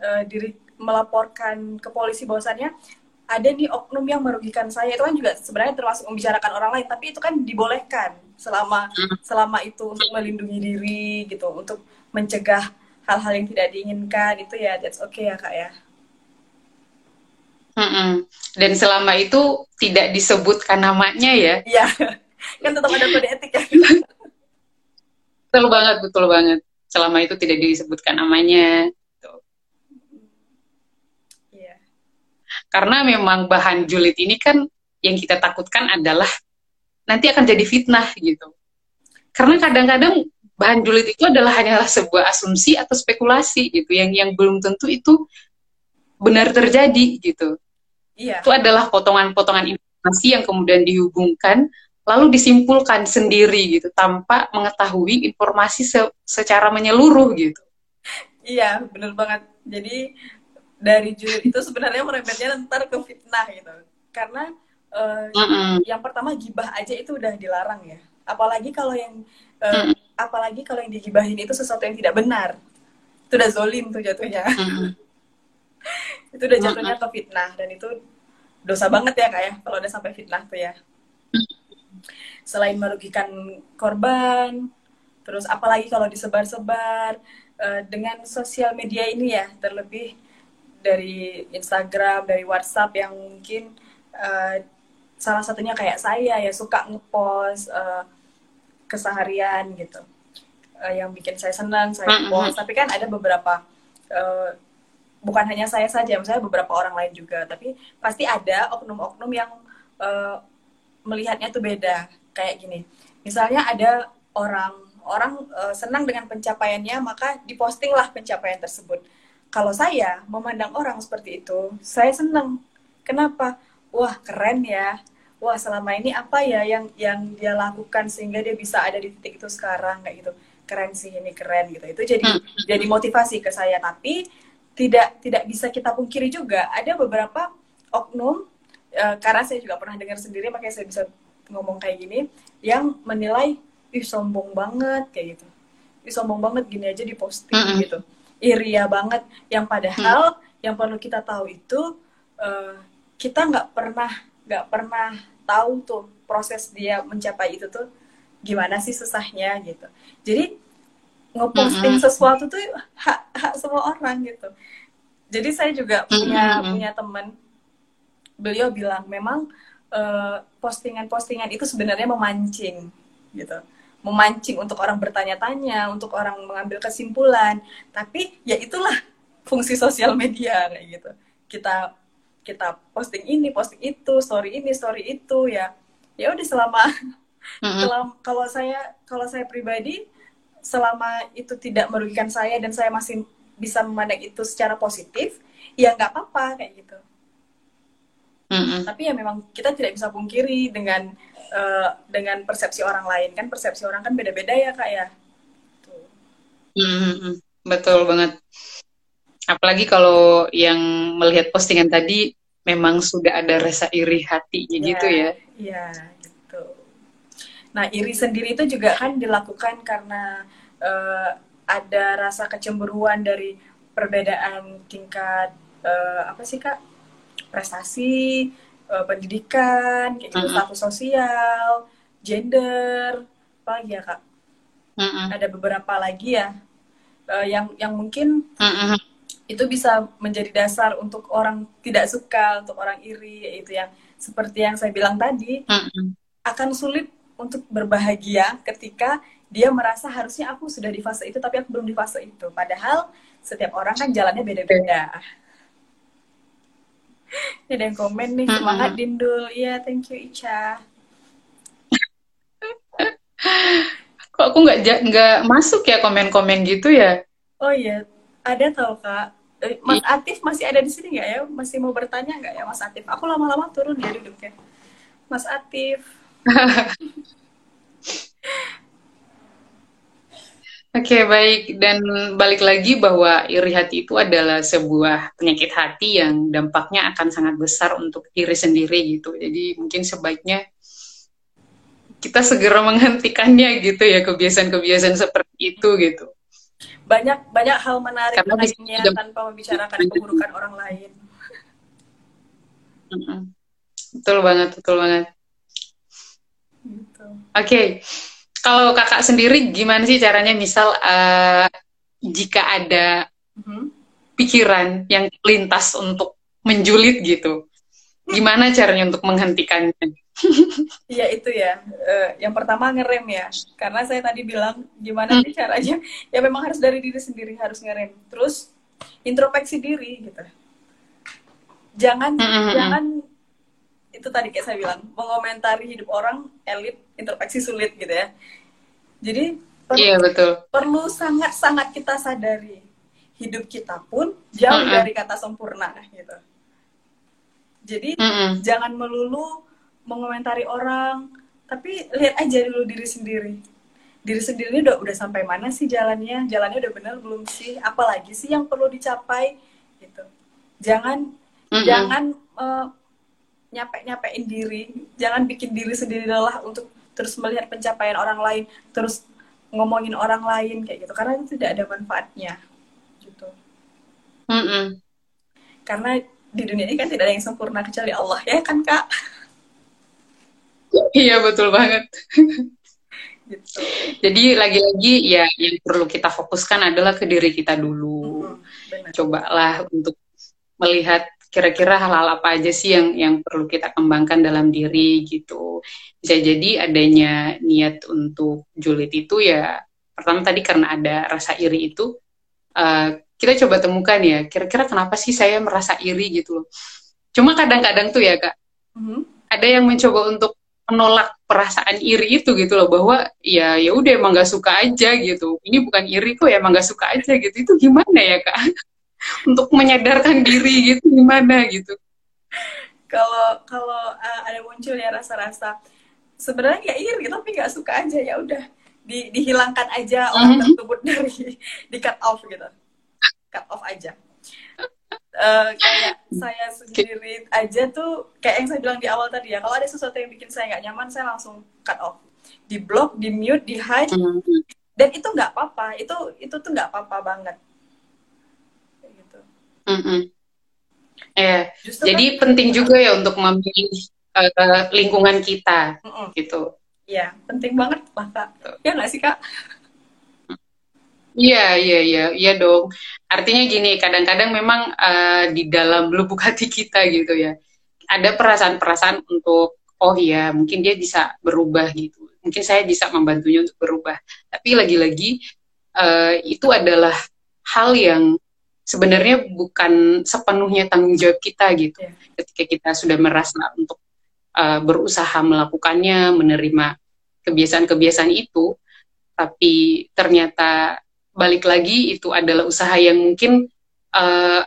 uh, diri melaporkan ke polisi bahwasannya ada nih oknum yang merugikan saya itu kan juga sebenarnya termasuk membicarakan orang lain tapi itu kan dibolehkan selama hmm. selama itu untuk melindungi diri gitu untuk mencegah hal-hal yang tidak diinginkan itu ya that's okay ya kak ya. Mm-mm. dan selama itu tidak disebutkan namanya ya. Iya. Kan tetap ada kode etik ya. Betul banget betul banget. Selama itu tidak disebutkan namanya. Yeah. karena memang bahan julid ini kan yang kita takutkan adalah nanti akan jadi fitnah gitu. Karena kadang-kadang bahan julid itu adalah hanyalah sebuah asumsi atau spekulasi gitu yang yang belum tentu itu benar terjadi gitu iya. itu adalah potongan-potongan informasi yang kemudian dihubungkan lalu disimpulkan sendiri gitu tanpa mengetahui informasi se secara menyeluruh gitu. Iya, benar banget. Jadi dari judul itu sebenarnya merembetnya ntar ke fitnah gitu. Karena uh, mm -mm. yang pertama gibah aja itu udah dilarang ya. Apalagi kalau yang uh, mm. Apalagi kalau yang digibahin itu sesuatu yang tidak benar. Itu udah zolim tuh jatuhnya. Mm. itu udah jatuhnya ke fitnah dan itu dosa banget ya kak ya kalau udah sampai fitnah tuh ya selain merugikan korban terus apalagi kalau disebar-sebar uh, dengan sosial media ini ya terlebih dari Instagram dari WhatsApp yang mungkin uh, salah satunya kayak saya ya suka ngepost uh, keseharian gitu. Uh, yang bikin saya senang saya post tapi kan ada beberapa uh, bukan hanya saya saja misalnya beberapa orang lain juga. Tapi pasti ada oknum-oknum yang uh, melihatnya tuh beda. Kayak gini misalnya ada orang orang uh, senang dengan pencapaiannya maka dipostinglah pencapaian tersebut. Kalau saya memandang orang seperti itu saya senang. Kenapa? Wah keren ya wah selama ini apa ya yang yang dia lakukan sehingga dia bisa ada di titik itu sekarang kayak gitu keren sih ini keren gitu itu jadi hmm. jadi motivasi ke saya tapi tidak tidak bisa kita pungkiri juga ada beberapa oknum uh, karena saya juga pernah dengar sendiri makanya saya bisa ngomong kayak gini yang menilai ih sombong banget kayak gitu ih sombong banget gini aja di posting mm -hmm. gitu iria banget yang padahal mm. yang perlu kita tahu itu uh, kita nggak pernah nggak pernah tahu tuh proses dia mencapai itu tuh gimana sih susahnya gitu. Jadi ngeposting mm -hmm. sesuatu tuh hak hak semua orang gitu. Jadi saya juga punya mm -hmm. punya teman beliau bilang memang postingan eh, postingan-postingan itu sebenarnya memancing gitu. Memancing untuk orang bertanya-tanya untuk orang mengambil kesimpulan. Tapi ya itulah fungsi sosial media kayak gitu. Kita kita posting ini posting itu story ini story itu ya ya udah selama mm-hmm. kalau saya kalau saya pribadi selama itu tidak merugikan saya dan saya masih bisa memandang itu secara positif ya nggak apa-apa kayak gitu mm-hmm. tapi ya memang kita tidak bisa pungkiri dengan uh, dengan persepsi orang lain kan persepsi orang kan beda-beda ya kak ya mm-hmm. betul banget apalagi kalau yang melihat postingan tadi memang sudah ada rasa iri hati yeah, gitu ya iya gitu nah iri sendiri itu juga kan dilakukan karena uh, ada rasa kecemburuan dari perbedaan tingkat uh, apa sih kak prestasi, uh, pendidikan, kayak gitu, uh -huh. status sosial, gender, apa lagi ya kak? Uh -huh. Ada beberapa lagi ya uh, yang yang mungkin uh -huh. Itu bisa menjadi dasar untuk orang tidak suka, untuk orang iri, yaitu yang seperti yang saya bilang tadi -huh. akan sulit untuk berbahagia ketika dia merasa harusnya aku sudah di fase itu tapi aku belum di fase itu. Padahal setiap orang kan jalannya beda-beda. Ada yang komen nih, semangat mm -hmm. Dindul. Iya, thank you Ica. Kok aku nggak nggak masuk ya komen-komen gitu ya? Oh iya, ada tau kak. Eh, Mas Atif masih ada di sini nggak ya? Masih mau bertanya nggak ya Mas Atif? Aku lama-lama turun ya duduknya. Mas Atif. Oke, okay, baik. Dan balik lagi bahwa iri hati itu adalah sebuah penyakit hati yang dampaknya akan sangat besar untuk diri sendiri gitu. Jadi mungkin sebaiknya kita segera menghentikannya gitu ya kebiasaan-kebiasaan seperti itu gitu. Banyak banyak hal menarik Karena lainnya tanpa membicarakan keburukan orang lain. Betul banget, betul banget. Gitu. Oke. Okay kalau kakak sendiri gimana sih caranya misal uh, jika ada mm-hmm. pikiran yang lintas untuk menjulit gitu gimana caranya untuk menghentikannya Iya itu ya. Uh, yang pertama ngerem ya. Karena saya tadi bilang gimana sih caranya? Ya memang harus dari diri sendiri harus ngerem. Terus introspeksi diri gitu. Jangan mm-hmm. jangan itu tadi kayak saya bilang mengomentari hidup orang elit introspeksi sulit gitu ya jadi perlu, iya, betul. perlu sangat sangat kita sadari hidup kita pun jauh mm -hmm. dari kata sempurna gitu jadi mm -hmm. jangan melulu mengomentari orang. Tapi lihat aja dulu diri sendiri. Diri sendiri ini udah udah sampai mana sih jalannya? Jalannya udah benar belum sih? Apalagi sih yang perlu dicapai? Gitu. Jangan mm -hmm. jangan uh, nyampe nyapein diri. Jangan bikin diri sendiri lelah untuk terus melihat pencapaian orang lain terus ngomongin orang lain kayak gitu. Karena itu tidak ada manfaatnya. Gitu. Mm -mm. karena di dunia ini kan tidak ada yang sempurna kecuali Allah ya kan kak iya betul banget. Gitu. jadi lagi-lagi ya yang perlu kita fokuskan adalah ke diri kita dulu. Hmm, cobalah untuk melihat kira-kira hal-hal apa aja sih yang yang perlu kita kembangkan dalam diri gitu. Bisa jadi adanya niat untuk julid itu ya pertama tadi karena ada rasa iri itu uh, kita coba temukan ya kira-kira kenapa sih saya merasa iri gitu loh. Cuma kadang-kadang tuh ya kak mm-hmm. ada yang mencoba untuk menolak perasaan iri itu gitu loh bahwa ya ya udah emang gak suka aja gitu. Ini bukan iri kok ya emang gak suka aja gitu. Itu gimana ya kak? Untuk menyadarkan diri gitu gimana gitu? Kalau kalau uh, ada muncul ya rasa-rasa sebenarnya nggak iri tapi nggak suka aja. Ya udah di, dihilangkan aja orang mm-hmm. tersebut dari di cut off gitu. Cut off aja uh, kayak saya sendiri aja tuh kayak yang saya bilang di awal tadi ya kalau ada sesuatu yang bikin saya nggak nyaman saya langsung cut off di block di mute di hide mm-hmm. dan itu nggak apa-apa itu itu tuh nggak apa-apa banget gitu mm-hmm. Ya, jadi kan, penting juga ya untuk memilih uh, lingkungan kita, mm -mm. gitu. Iya, penting banget lah kak. Ya nggak sih kak? Iya, iya, iya, iya dong. Artinya gini, kadang-kadang memang uh, di dalam lubuk hati kita gitu ya, ada perasaan-perasaan untuk, oh iya, mungkin dia bisa berubah gitu. Mungkin saya bisa membantunya untuk berubah. Tapi lagi-lagi uh, itu adalah hal yang sebenarnya bukan sepenuhnya tanggung jawab kita gitu. Yeah. Ketika kita sudah merasa untuk uh, berusaha melakukannya, menerima kebiasaan-kebiasaan itu, tapi ternyata balik lagi itu adalah usaha yang mungkin uh,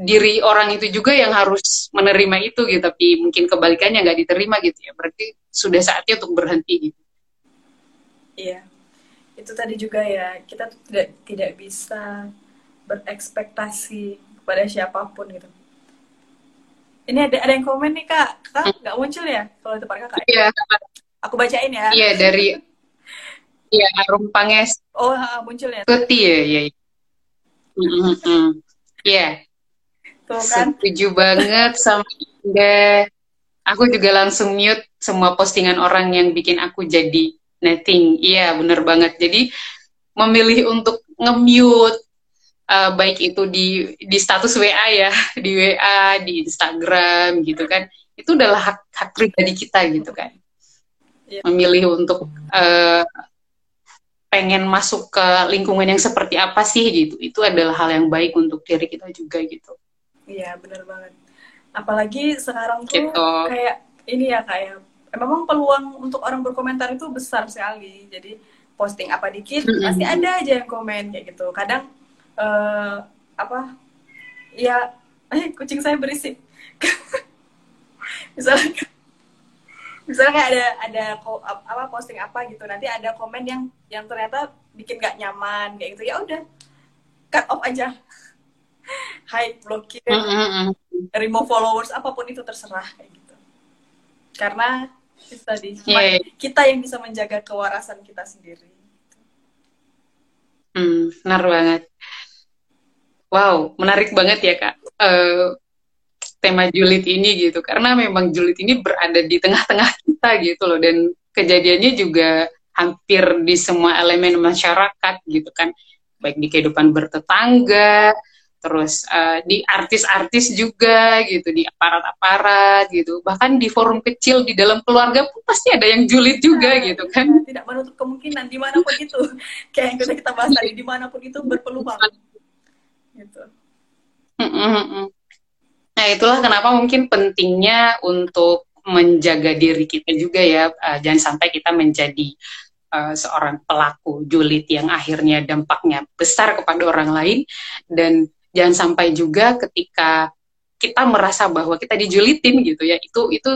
diri orang itu juga yang harus menerima itu gitu, tapi mungkin kebalikannya nggak diterima gitu ya. Berarti sudah saatnya untuk berhenti gitu. Iya, itu tadi juga ya kita tidak tidak bisa berekspektasi kepada siapa pun gitu. Ini ada ada yang komen nih kak, kak hmm. nggak muncul ya kalau itu kakak? Iya. Aku bacain ya. Iya dari Iya Arum Panges. Oh muncul ya. Tuti ya, iya. Iya. Mm-hmm. Yeah. Tuh kan. Setuju banget sama Anda. Aku juga langsung mute semua postingan orang yang bikin aku jadi netting. Iya, bener banget. Jadi memilih untuk nge-mute uh, baik itu di di status WA ya, di WA, di Instagram gitu kan, itu adalah hak hak pribadi kita gitu kan. Yeah. Memilih untuk uh, pengen masuk ke lingkungan yang seperti apa sih gitu, itu adalah hal yang baik untuk diri kita juga gitu. Iya benar banget. Apalagi sekarang tuh gitu. kayak ini ya kayak memang peluang untuk orang berkomentar itu besar sekali. Jadi posting apa dikit mm -hmm. pasti ada aja yang komen kayak gitu. Kadang uh, apa ya eh kucing saya berisik misalnya misalnya kayak ada ada apa posting apa gitu. Nanti ada komen yang yang ternyata bikin gak nyaman kayak gitu. Ya udah cut off aja. Hide blokir. Mm -hmm. remove followers apa pun itu terserah kayak gitu. Karena itu tadi yeah. kita yang bisa menjaga kewarasan kita sendiri. Hmm, benar banget. Wow, menarik banget ya kak. Uh, tema julid ini gitu, karena memang julid ini berada di tengah-tengah kita gitu loh, dan kejadiannya juga hampir di semua elemen masyarakat gitu kan, baik di kehidupan bertetangga, terus uh, di artis-artis juga gitu, di aparat-aparat gitu, bahkan di forum kecil di dalam keluarga pun pasti ada yang julid juga nah, gitu kan. Tidak menutup kemungkinan di mana pun itu, kayak yang sudah kita bahas tadi, di mana pun itu berpeluang. Gitu. Nah itulah kenapa mungkin pentingnya untuk menjaga diri kita juga ya, uh, jangan sampai kita menjadi uh, seorang pelaku julid yang akhirnya dampaknya besar kepada orang lain. Dan jangan sampai juga ketika kita merasa bahwa kita dijulitin gitu ya itu itu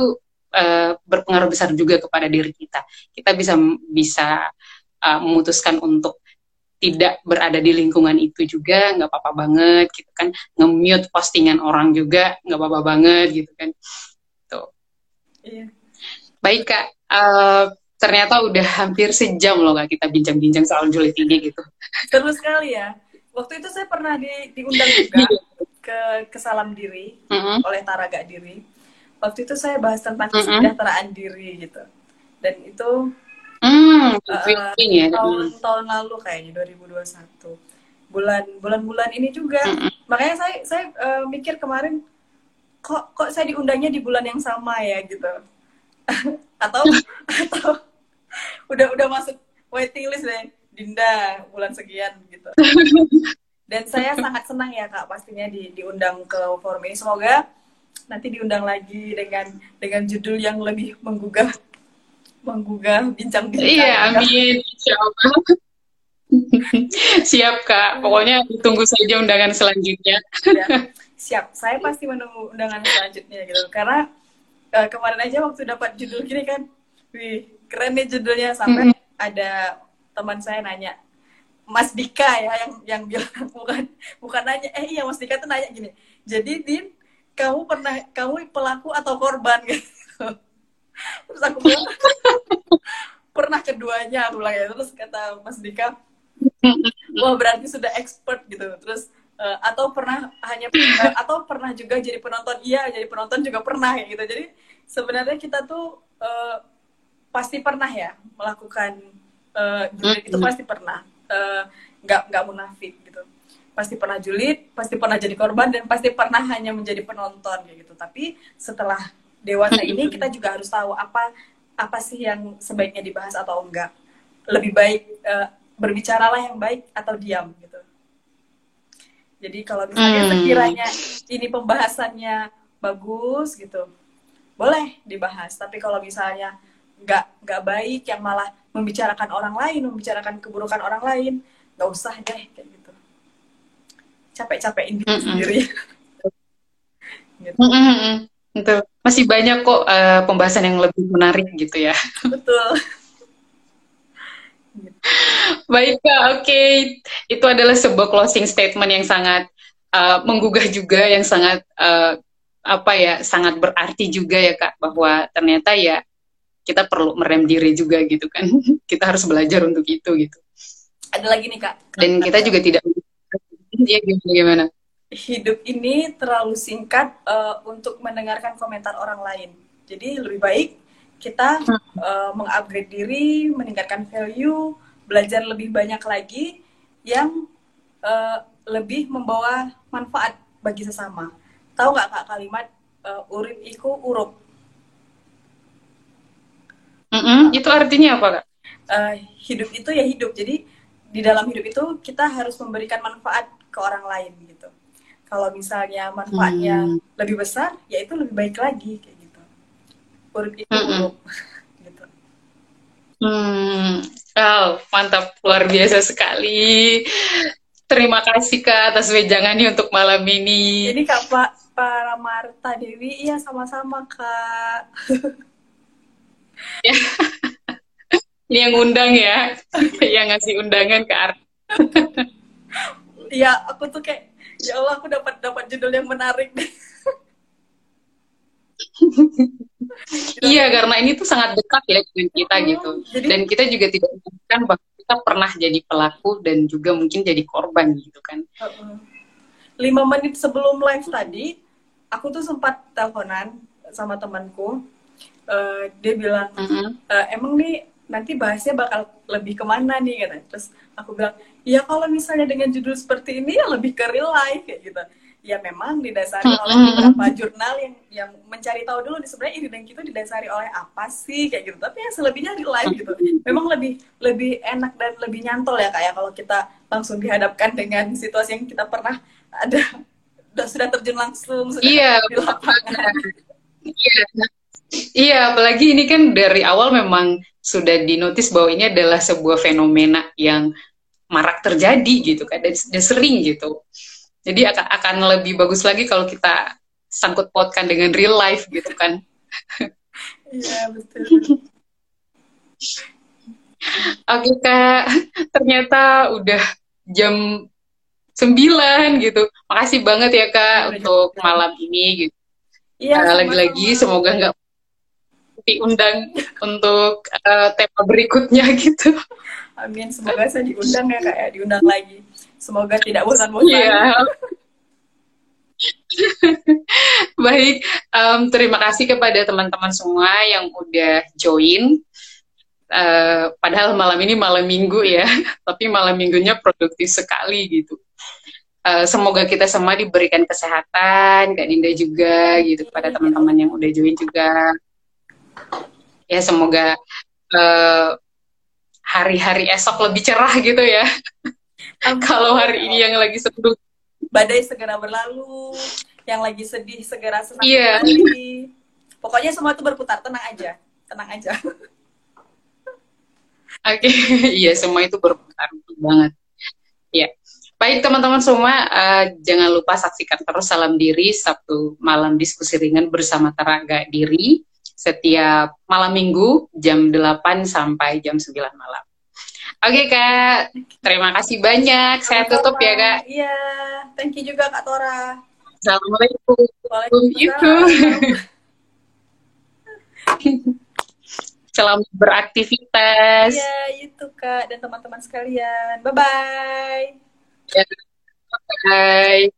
uh, berpengaruh besar juga kepada diri kita. Kita bisa bisa uh, memutuskan untuk tidak berada di lingkungan itu juga nggak apa-apa banget gitu kan nge-mute postingan orang juga nggak apa-apa banget gitu kan tuh iya. baik kak uh, ternyata udah hampir sejam loh kak kita bincang-bincang soal julid ini gitu terus sekali ya waktu itu saya pernah di, diundang juga iya. ke ke salam diri mm -hmm. oleh Taraga Diri waktu itu saya bahas tentang kesejahteraan mm -hmm. diri gitu dan itu Hmm, uh, ya. tahun tahun lalu kayaknya 2021 bulan bulan-bulan ini juga. Hmm. makanya saya saya uh, mikir kemarin kok kok saya diundangnya di bulan yang sama ya gitu. Atau atau udah udah masuk waiting list deh. Dinda bulan sekian gitu. Dan saya sangat senang ya kak pastinya di, diundang ke forum ini. Semoga nanti diundang lagi dengan dengan judul yang lebih menggugah menggugah bincang-bincang. Iya, amin. Siap kak, pokoknya tunggu saja undangan selanjutnya. ya, siap, saya pasti menunggu undangan selanjutnya gitu. Karena uh, kemarin aja waktu dapat judul gini kan, wih keren nih judulnya sampai mm -hmm. ada teman saya nanya, Mas Dika ya yang yang bilang bukan bukan nanya, eh iya Mas Dika tuh nanya gini, jadi Din kamu pernah kamu pelaku atau korban gitu. Terus aku bilang pernah keduanya aku bilang ya terus kata Mas Dika wah berarti sudah expert gitu. Terus uh, atau pernah hanya uh, atau pernah juga jadi penonton? Iya jadi penonton juga pernah ya gitu. Jadi sebenarnya kita tuh uh, pasti pernah ya melakukan uh, julid itu pasti pernah. Nggak uh, nggak munafik gitu. Pasti pernah julid pasti pernah jadi korban dan pasti pernah hanya menjadi penonton kayak gitu. Tapi setelah dewasa ini kita juga harus tahu apa apa sih yang sebaiknya dibahas atau enggak lebih baik uh, berbicaralah yang baik atau diam gitu. Jadi kalau misalnya hmm. sekiranya ini pembahasannya bagus gitu, boleh dibahas. Tapi kalau misalnya nggak nggak baik yang malah membicarakan orang lain, membicarakan keburukan orang lain, nggak usah deh kayak gitu. Capek-capekin diri mm -hmm. sendiri. gitu. Mm -hmm. Betul. Masih banyak kok uh, pembahasan yang lebih menarik gitu ya. Betul. Baik Kak, oke. Okay. Itu adalah sebuah closing statement yang sangat uh, menggugah juga, yang sangat uh, apa ya, sangat berarti juga ya Kak, bahwa ternyata ya kita perlu merem diri juga gitu kan. kita harus belajar untuk itu gitu. Ada lagi nih Kak. Dan kita juga tidak ya gimana? Hidup ini terlalu singkat uh, untuk mendengarkan komentar orang lain. Jadi lebih baik kita uh, mengupgrade diri, meningkatkan value, belajar lebih banyak lagi yang uh, lebih membawa manfaat bagi sesama. Tahu nggak kak kalimat uh, urip iku urup? Mm -hmm. Itu artinya apa kak? Uh, hidup itu ya hidup. Jadi di dalam hidup itu kita harus memberikan manfaat ke orang lain gitu. Kalau misalnya manfaatnya hmm. lebih besar, ya itu lebih baik lagi kayak gitu. Urip itu mm -hmm. urup. gitu. Hmm, Wow, mantap, luar biasa sekali. Terima kasih Kak atas wejangannya untuk malam ini. Ini Kak Pak para Marta Dewi, iya sama-sama Kak. ya. Ini yang undang ya, yang ngasih undangan ke Art. Iya, aku tuh kayak, ya Allah aku dapat dapat judul yang menarik. Deh. iya karena ini tuh sangat dekat ya dengan kita gitu. Jadi... dan kita juga tidak inginkan bahwa kita pernah jadi pelaku dan juga mungkin jadi korban gitu kan. Lima menit sebelum live tadi aku tuh sempat teleponan sama temanku. Uh, dia bilang uh -huh. uh, emang nih nanti bahasnya bakal lebih ke mana nih? Katanya. Terus aku bilang ya kalau misalnya dengan judul seperti ini ya lebih ke real life kayak gitu. Ya memang didasari oleh beberapa jurnal yang yang mencari tahu dulu di sebenarnya iridan itu didasari oleh apa sih kayak gitu. Tapi yang selebihnya di live gitu. Memang lebih lebih enak dan lebih nyantol ya kayak ya, kalau kita langsung dihadapkan dengan situasi yang kita pernah ada sudah terjun langsung sudah iya, di lapangan. iya iya apalagi ini kan dari awal memang sudah dinotis bahwa ini adalah sebuah fenomena yang marak terjadi gitu kan dan, dan sering gitu jadi akan akan lebih bagus lagi kalau kita sangkut pautkan dengan real life gitu kan. Iya betul. Oke kak, ternyata udah jam 9 gitu. Makasih banget ya kak ya, untuk ya. malam ini gitu. Iya. Lagi-lagi semoga nggak diundang untuk uh, tema berikutnya gitu. Amin, semoga saya diundang ya kak ya, diundang lagi. Semoga tidak bosan-bosan. Yeah. Baik, um, terima kasih kepada teman-teman semua yang udah join. Uh, padahal malam ini malam minggu ya, tapi malam minggunya produktif sekali gitu. Uh, semoga kita semua diberikan kesehatan, Kak Dinda juga gitu pada teman-teman yang udah join juga. Ya semoga uh, hari-hari esok lebih cerah gitu ya. Kalau hari ini yang lagi seduh badai segera berlalu yang lagi sedih segera senang Iya. kembali. Pokoknya semua itu berputar, tenang aja. Tenang aja. Oke, iya semua itu berputar banget. Ya, baik teman-teman semua, eh, jangan lupa saksikan terus Salam Diri Sabtu malam diskusi ringan bersama Teraga Diri setiap malam minggu jam 8 sampai jam 9 malam. Oke Kak, terima kasih banyak. Saya tutup ya Kak. Iya, thank you juga Kak Tora. Assalamualaikum. Waalaikumsalam. Selamat beraktivitas. Iya, itu Kak dan teman-teman sekalian. Bye-bye. Ya, Bye.